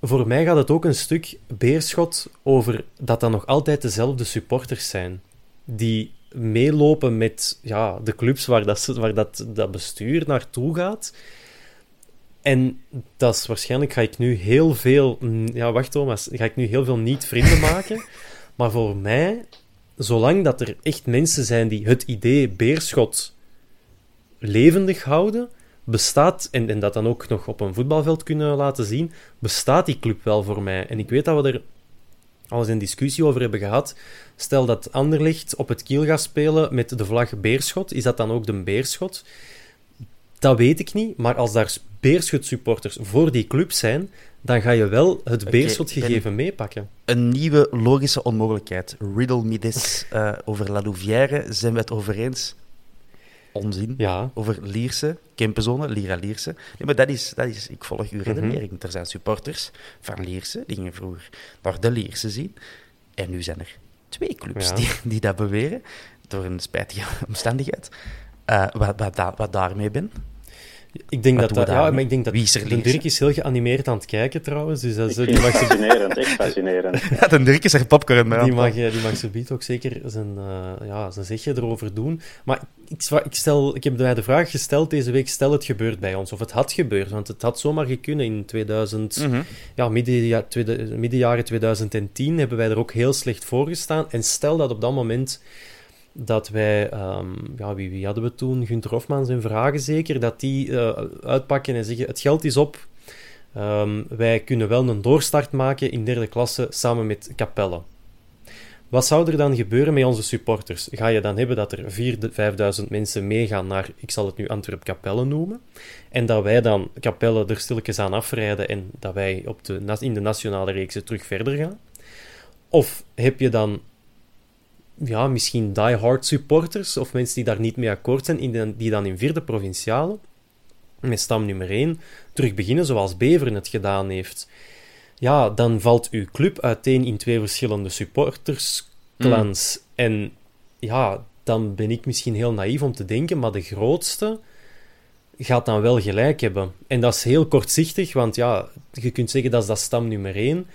voor mij gaat het ook een stuk beerschot over dat dat nog altijd dezelfde supporters zijn. Die meelopen met ja, de clubs waar, dat, waar dat, dat bestuur naartoe gaat. En dat is waarschijnlijk ga ik nu heel veel. Ja, wacht Thomas. Ga ik nu heel veel niet-vrienden maken. Maar voor mij, zolang dat er echt mensen zijn die het idee Beerschot levendig houden, bestaat, en, en dat dan ook nog op een voetbalveld kunnen laten zien, bestaat die club wel voor mij. En ik weet dat we er al eens een discussie over hebben gehad. Stel dat Anderlicht op het kiel gaat spelen met de vlag Beerschot, is dat dan ook de Beerschot? Dat weet ik niet, maar als daar Beerschot-supporters voor die club zijn, dan ga je wel het Beerschot-gegeven meepakken. Een nieuwe logische onmogelijkheid. Riddle me this. Uh, over La Louvière zijn we het over eens. Onzin. Ja. Over Lierse, Kempenzone, Lira Lierse. Nee, maar dat is, dat is, ik volg uw redenering. Mm Er zijn supporters van Lierse, die gingen vroeger naar de Lierse zien. En nu zijn er twee clubs die, die dat beweren, door een spijtige omstandigheid. Uh, wat, wat, wat daarmee ben. Ik denk dat, dat, ja, maar ik denk dat de Dirk is heel geanimeerd aan het kijken trouwens. Dus dat, ik die mag fascinerend, echt fascinerend. ja, de Dirk is er popcorn mee. Die mag, die mag zo ook zeker zijn, uh, ja, zijn zegje erover doen. Maar ik, ik, stel, ik heb mij de vraag gesteld deze week, stel het gebeurt bij ons. Of het had gebeurd, want het had zomaar gekunnen in 2000, mm -hmm. ja, midden, ja, tweede, midden jaren 2010 hebben wij er ook heel slecht voor gestaan. En stel dat op dat moment dat wij, um, ja, wie, hadden we toen? Gunther Hofman zijn vragen zeker, dat die uh, uitpakken en zeggen: het geld is op. Um, wij kunnen wel een doorstart maken in derde klasse samen met Capelle. Wat zou er dan gebeuren met onze supporters? Ga je dan hebben dat er 4.000, 5.000 mensen meegaan naar, ik zal het nu Antwerp Capelle noemen, en dat wij dan Capelle er stilletjes aan afrijden en dat wij op de, in de nationale reeks terug verder gaan? Of heb je dan ja, misschien die-hard supporters of mensen die daar niet mee akkoord zijn, die dan in vierde provinciale met stam nummer 1 terug beginnen zoals Beveren het gedaan heeft. Ja, dan valt uw club uiteen in twee verschillende supportersclans. Mm. En ja, dan ben ik misschien heel naïef om te denken, maar de grootste gaat dan wel gelijk hebben. En dat is heel kortzichtig, want ja, je kunt zeggen dat is dat stam nummer 1.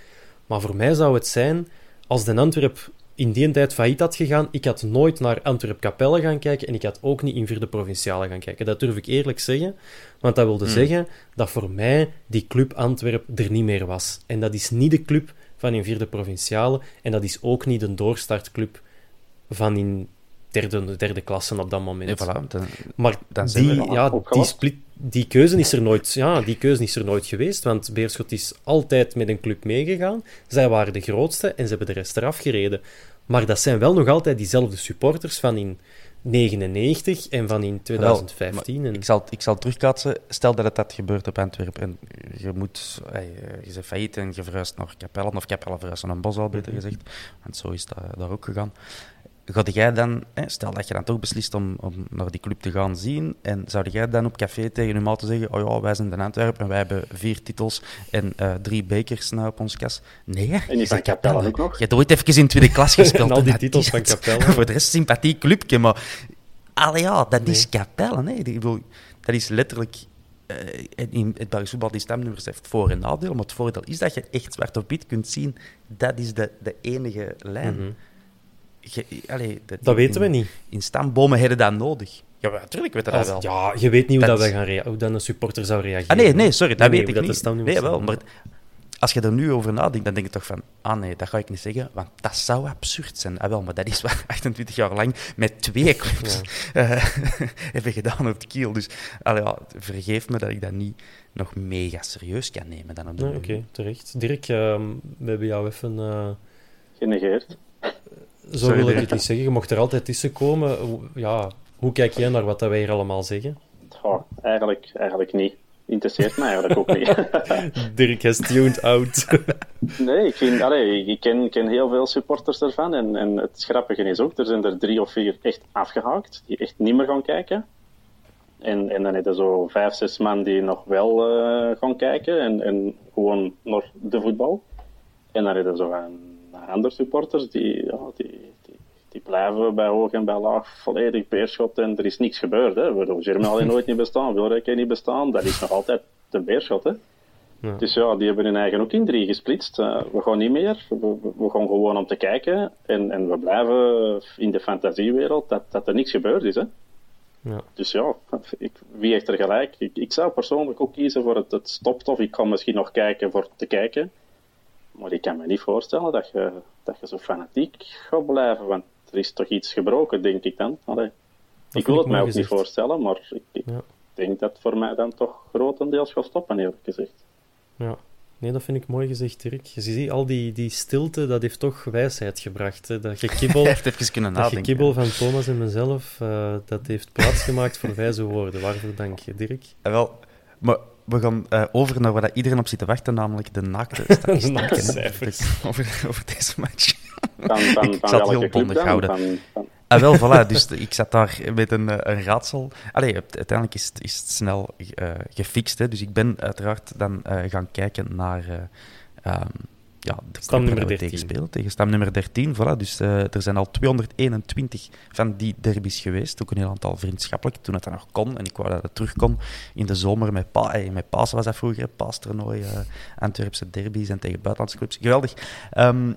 Maar voor mij zou het zijn, als de Antwerp in die tijd failliet had gegaan, ik had nooit naar Antwerp Capelle gaan kijken en ik had ook niet in vierde provinciale gaan kijken. Dat durf ik eerlijk zeggen, want dat wilde hmm. zeggen dat voor mij die club Antwerp er niet meer was. En dat is niet de club van in vierde provinciale en dat is ook niet een doorstartclub van in derde, derde klasse op dat moment. voilà, maar dan die, ja, die, split, die, keuze is er nooit, ja, die keuze is er nooit geweest, want Beerschot is altijd met een club meegegaan. Zij waren de grootste en ze hebben de rest eraf gereden. Maar dat zijn wel nog altijd diezelfde supporters van in 99 en van in 2015. en... ik, zal, ik zal terugkaatsen. Stel dat het had gebeurd op Antwerpen en je, moet, je bent failliet en je verhuist naar Capelle, of Capelle verhuist naar een bos al, beter gezegd. Want zo is dat daar ook gegaan ga jij dan, hè, stel dat je dan toch beslist om, om naar die club te gaan zien, en zou jij dan op café tegen je maat te zeggen, oh ja, wij zijn de Antwerpen en wij hebben vier titels en uh, drie bekers nou op ons kas? Nee? En is van Capelle ook nog? Je hebt ooit even in tweede klas gespeeld. en al die titels van Capelle. Voor de rest sympathiek clubje, maar allee, ja, dat is Capelle. Nee. Ik bedoel, dat is letterlijk... Uh, in het Belgisch voetbal, die stemnummers heeft voor- en nadeel, maar het voordeel is dat je echt zwart op wit kunt zien, dat is de, de enige lijn. Mm -hmm dat, weten we niet. In stambomen hebben dat nodig. Ja, natuurlijk weten we dat wel. Ja, je weet niet hoe, dat, we gaan hoe dan een supporter zou reageren. Ah, nee, nee, sorry, dat weet ik niet. Nee, wel, maar als je er nu over nadenkt, dan denk je toch van, ah nee, dat ga ik niet zeggen, want dat zou absurd zijn. Ah, wel, maar dat is wat 28 jaar lang met twee clubs ja. uh, hebben gedaan op de kiel. Dus allee, ja, vergeef me dat ik dat niet nog mega serieus kan nemen dan op de Oké, terecht. Dirk, uh, we hebben jou even... Uh... Genegeerd Zo Sorry, wil ik het niet zeggen. Je mocht er altijd tussen komen. Hoe- Ja, hoe kijk jij naar wat dat wij hier allemaal zeggen? Goh, eigenlijk, eigenlijk niet. Interesseert me eigenlijk ook niet. Dirk has tuned out. Nee, ik, vind, allee, ik ken, ken heel veel supporters ervan. En, en het grappige is ook, er zijn er drie of vier echt afgehaakt, die echt niet meer gaan kijken. En, en dan heb je zo vijf, zes man die nog wel eh, gaan kijken en, en gewoon naar de voetbal. En dan heb je zo een, andere supporters die, ja, die, die, die blijven bij hoog en bij laag volledig beerschot en er is niks gebeurd. Hè. Hebben Germinal nooit niet bestaan, Wilrijk niet bestaan, dat is nog altijd de beerschot. Hè. Dus ja, die hebben hun eigen ook in drie gesplitst. Eh, we gaan niet meer. We, we- we gaan gewoon om te kijken. En, en we blijven in de fantasiewereld dat, dat er niks gebeurd is. Hè? Ja. Dus ja, ik, wie heeft er gelijk? Ik, ik zou persoonlijk ook kiezen voor het, het stopt. Of ik kan misschien nog kijken voor te kijken. Maar ik kan me niet voorstellen dat je, dat je zo fanatiek gaat blijven. Want er is toch iets gebroken, denk ik dan. Allee. Ik wil het mij ook niet voorstellen, maar ik, ik Ja. denk dat voor mij dan toch grotendeels gaat stoppen, eerlijk gezegd. Ja. Nee, dat vind ik mooi gezegd, Dirk. Je ziet, al die, die stilte, dat heeft toch wijsheid gebracht. Hè? Dat gekibbel, Hij heeft even kunnen dat nadenken. gekibbel van Thomas en mezelf, eh, dat heeft plaatsgemaakt voor wijze woorden. Waarvoor dank je, Dirk? Eh, wel, maar we gaan eh, over naar waar iedereen op zit te wachten, namelijk de naakte De statistieken naakte cijfers. over, over deze match. Van, van, Ik het welke heel bondig dan? houden. Ah, wel, voilà. Dus ik zat daar met een, eh, een raadsel. Allee, uiteindelijk is het, is het snel eh, gefixt. Hè. Dus ik ben uiteraard dan eh, gaan kijken naar eh, ehm, ja, de Stam club nummer waar we 13. tegen spelen. Tegen stam nummer 13. Voilà. Dus eh, er zijn al 221 van die derbies geweest. Ook een heel aantal vriendschappelijk, toen het dan nog kon. En ik wou dat het terug kon in de zomer met, pa eh, met Pasen was dat vroeger. hè. Paastoernooi, eh Antwerpse derbies en tegen buitenlandse clubs. Geweldig. Ehm,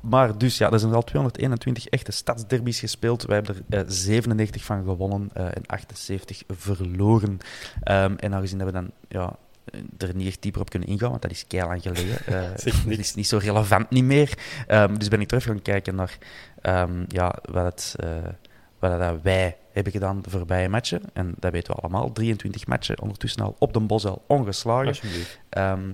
maar dus ja, er zijn al 221 echte stadsderbies gespeeld. Wij hebben er eh, 97 van gewonnen en 78 verloren. Ehm, en aangezien dat we dan ja, er niet echt dieper op kunnen ingaan, want dat is lang geleden. eh, Zeg dat niks. is niet zo relevant niet meer. Ehm, dus ben ik terug gaan kijken naar ehm, ja, wat, het, eh, wat dat wij hebben gedaan de voorbije matchen. En dat weten we allemaal. 23 matchen ondertussen al op de Bosel ongeslagen. Ehm,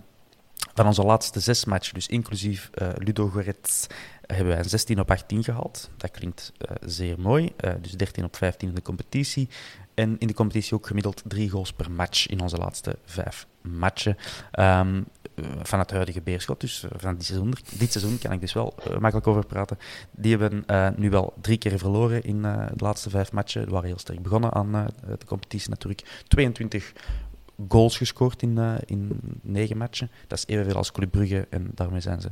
van onze laatste zes matchen, dus inclusief eh, Ludo Goretz, hebben wij een 16 op 18 gehaald. Dat klinkt eh, zeer mooi. Eh, dus 13 op 15 in de competitie. En in de competitie ook gemiddeld drie goals per match in onze laatste vijf matchen. Ehm, eh, van het huidige Beerschot, dus van dit seizoen, dit seizoen kan ik dus wel makkelijk over praten. Die hebben nu wel drie keer verloren in de laatste vijf matchen. We waren heel sterk begonnen aan de competitie natuurlijk. 22 goals gescoord in, in negen matchen. Dat is evenveel als Club Brugge en daarmee zijn ze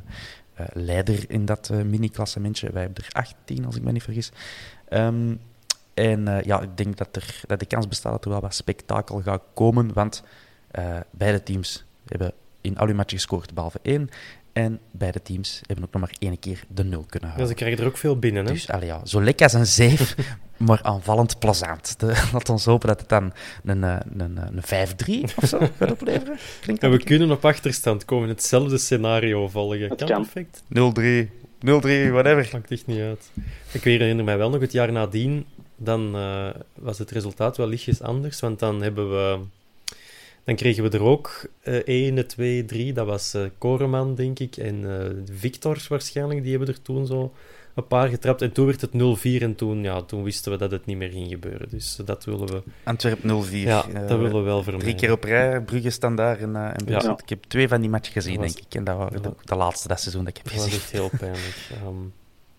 eh, leider in dat eh, mini-klassementje. Wij hebben er 18, als ik me niet vergis. Ehm, en eh, ja, ik denk dat, er, dat de kans bestaat dat er wel wat spektakel gaat komen, want beide teams hebben in al hun matchen gescoord, behalve één. En beide teams hebben ook nog maar één keer de nul kunnen Ja, houden. ze krijgen er ook veel binnen, hè? Dus allee, ja, zo lekker als een zeef, maar aanvallend plezant. Laat ons hopen dat het dan een, eh, een, een 5-3 of zo gaat opleveren. Klinkt En dat we kunnen op achterstand komen, hetzelfde scenario volgen. Kan, kan. perfect. 0-3, 0-3, whatever. Maakt echt niet uit. Ik herinner mij wel nog het jaar nadien, dan eh, was het resultaat wel lichtjes anders, want dan hebben we... Dan kregen we er ook eh 1, 2, 3. Dat was eh Koreman, denk ik, en eh Victors waarschijnlijk. Die hebben er toen zo een paar getrapt. En toen werd het 0-4 en toen, ja, toen wisten we dat het niet meer ging gebeuren. Dus dat willen we, Antwerp 0-4. ja, Eh, dat willen we wel vermijden. Drie keer op rij, Brugge standaard en, eh en. Ja. Ik heb twee van die matchen gezien, was- denk ik. En dat waren Ja. ook de laatste dat seizoen dat ik heb Dat was gezien. echt heel pijnlijk. Ehm,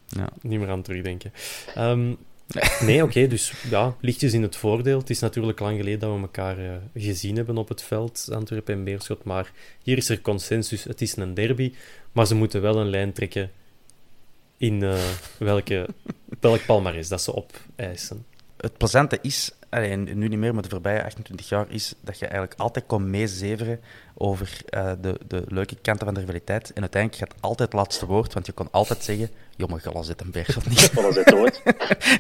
Ja. Niet meer aan terugdenken. Ehm, nee, oké, dus ja, lichtjes in het voordeel. Het is natuurlijk lang geleden dat we elkaar eh, gezien hebben op het veld, Antwerpen en Beerschot. Maar hier is er consensus. Het is een derby, maar ze moeten wel een lijn trekken in eh, welke, welk palmares dat ze opeisen. Het plezante is, allee, en nu niet meer, maar de voorbije 28 jaar, is dat je eigenlijk altijd kon meezeveren over eh, de, de leuke kanten van de rivaliteit. En uiteindelijk gaat altijd het laatste woord, want je kon altijd zeggen, jongen, gala zit een Beerschot niet. Alles het ooit.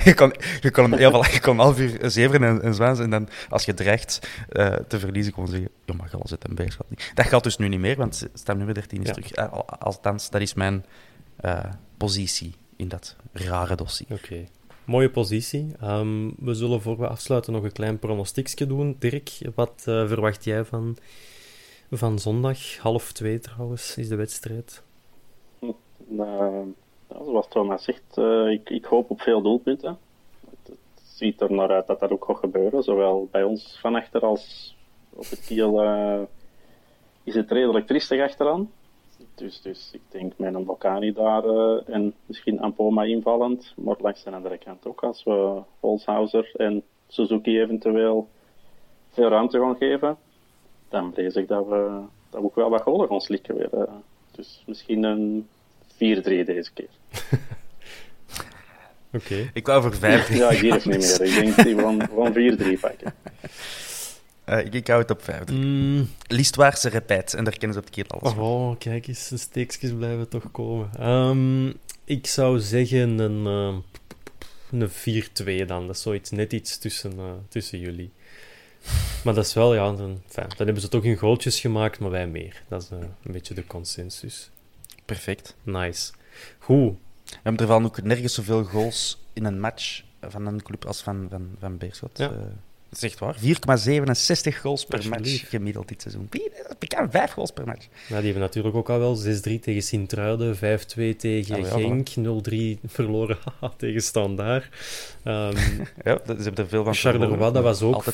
je, kon, je, kon hem, je half uur zeveren en, en zwaans, en dan als je dreigt eh, te verliezen, kon je zeggen, jongen, gala zit een Beerschot niet. Dat geldt dus nu niet meer, want stem nummer 13 is Ja. terug. Eh, al- althans, dat is mijn positie in dat rare dossier. Oké. Mooie positie. Ehm, we zullen voor we afsluiten nog een klein pronostiekje doen. Dirk, wat eh, verwacht jij van, van zondag? Half twee trouwens is de wedstrijd. Eh, zoals Thomas zegt, uh, ik, ik, hoop op veel doelpunten. Het, ziet er naar uit dat dat ook gaat gebeuren. Zowel bij ons van achter als op het kiel uh, is het redelijk tristig achteraan. Dus, dus ik denk met een Bocani daar uh, en misschien Ampoma invallend. Maar langs de andere kant ook als we Holshouser en Suzuki eventueel veel ruimte gaan geven. Dan vrees ik dat we, dat we ook wel wat golen gaan slikken weer. Uh, dus misschien een 4-3 deze keer. Oké. Okay. Ik wou voor 5 Ja, hier is niet meer. Ik denk die van, van 4-3 pakken. Uh, ik, ik hou het op 5. Mm. Liestwaarse repet. En daar kennen ze op het keer alles Oh, kijk eens. De steekjes blijven toch komen. Um, ik zou zeggen een, uh, een 4-2 dan. Dat is zoiets net iets tussen, uh, tussen jullie. Maar dat is wel, ja, dan, dan hebben ze toch hun goaltjes gemaakt, maar wij meer. Dat is een beetje de consensus. Perfect. Nice. Goed. We hebben er wel ook nergens zoveel goals in een match van een club als van, van, van Beerschot. Ja. Dat is echt waar. 4,67 goals per match gemiddeld dit seizoen. Bekend 5 goals per match. Ja, die hebben natuurlijk ook al wel 6-3 tegen Sint-Truiden, 5-2 tegen ja, Genk, 0-3 verloren tegen Standaard. Um, ja, ze hebben er veel van Charleroi, dat was ook 3-1,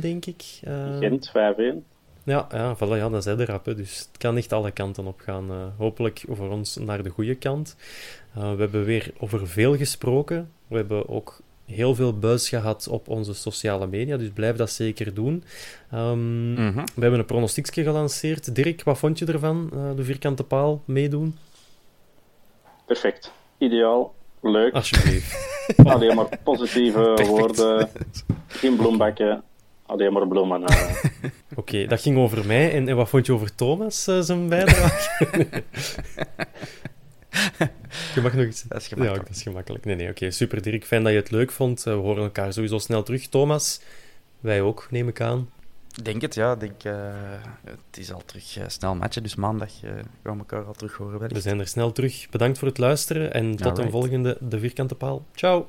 denk ik. Uh, Gent 5-1. Ja, ja, voilà, ja, dat is de rap. Hè. Dus het kan echt alle kanten op gaan. Uh, hopelijk voor ons naar de goede kant. Uh, we hebben weer over veel gesproken. We hebben ook heel veel buis gehad op onze sociale media, dus blijf dat zeker doen. Um, mm-hmm. We hebben een pronostiekje gelanceerd. Dirk, wat vond je ervan? Uh, de vierkante paal meedoen? Perfect. Ideaal. Leuk. Alsjeblieft. Alleen maar positieve Perfect. woorden. Geen bloembakken. Alleen maar bloemen. Uh. Oké, okay, dat ging over mij. En, en, wat vond je over Thomas, uh, zijn bijdrage? je mag nog iets... Dat is gemakkelijk. Ja, dat is gemakkelijk. Nee, nee, oké. Okay. Super, Dirk. Fijn dat je het leuk vond. We horen elkaar sowieso snel terug. Thomas, wij ook, neem ik aan. Ik denk het, ja. Denk, uh, het is al terug uh, snel matchen, dus maandag uh, gaan we elkaar al terug horen. We zijn er snel terug. Bedankt voor het luisteren en tot een volgende De Vierkante Paal. Ciao!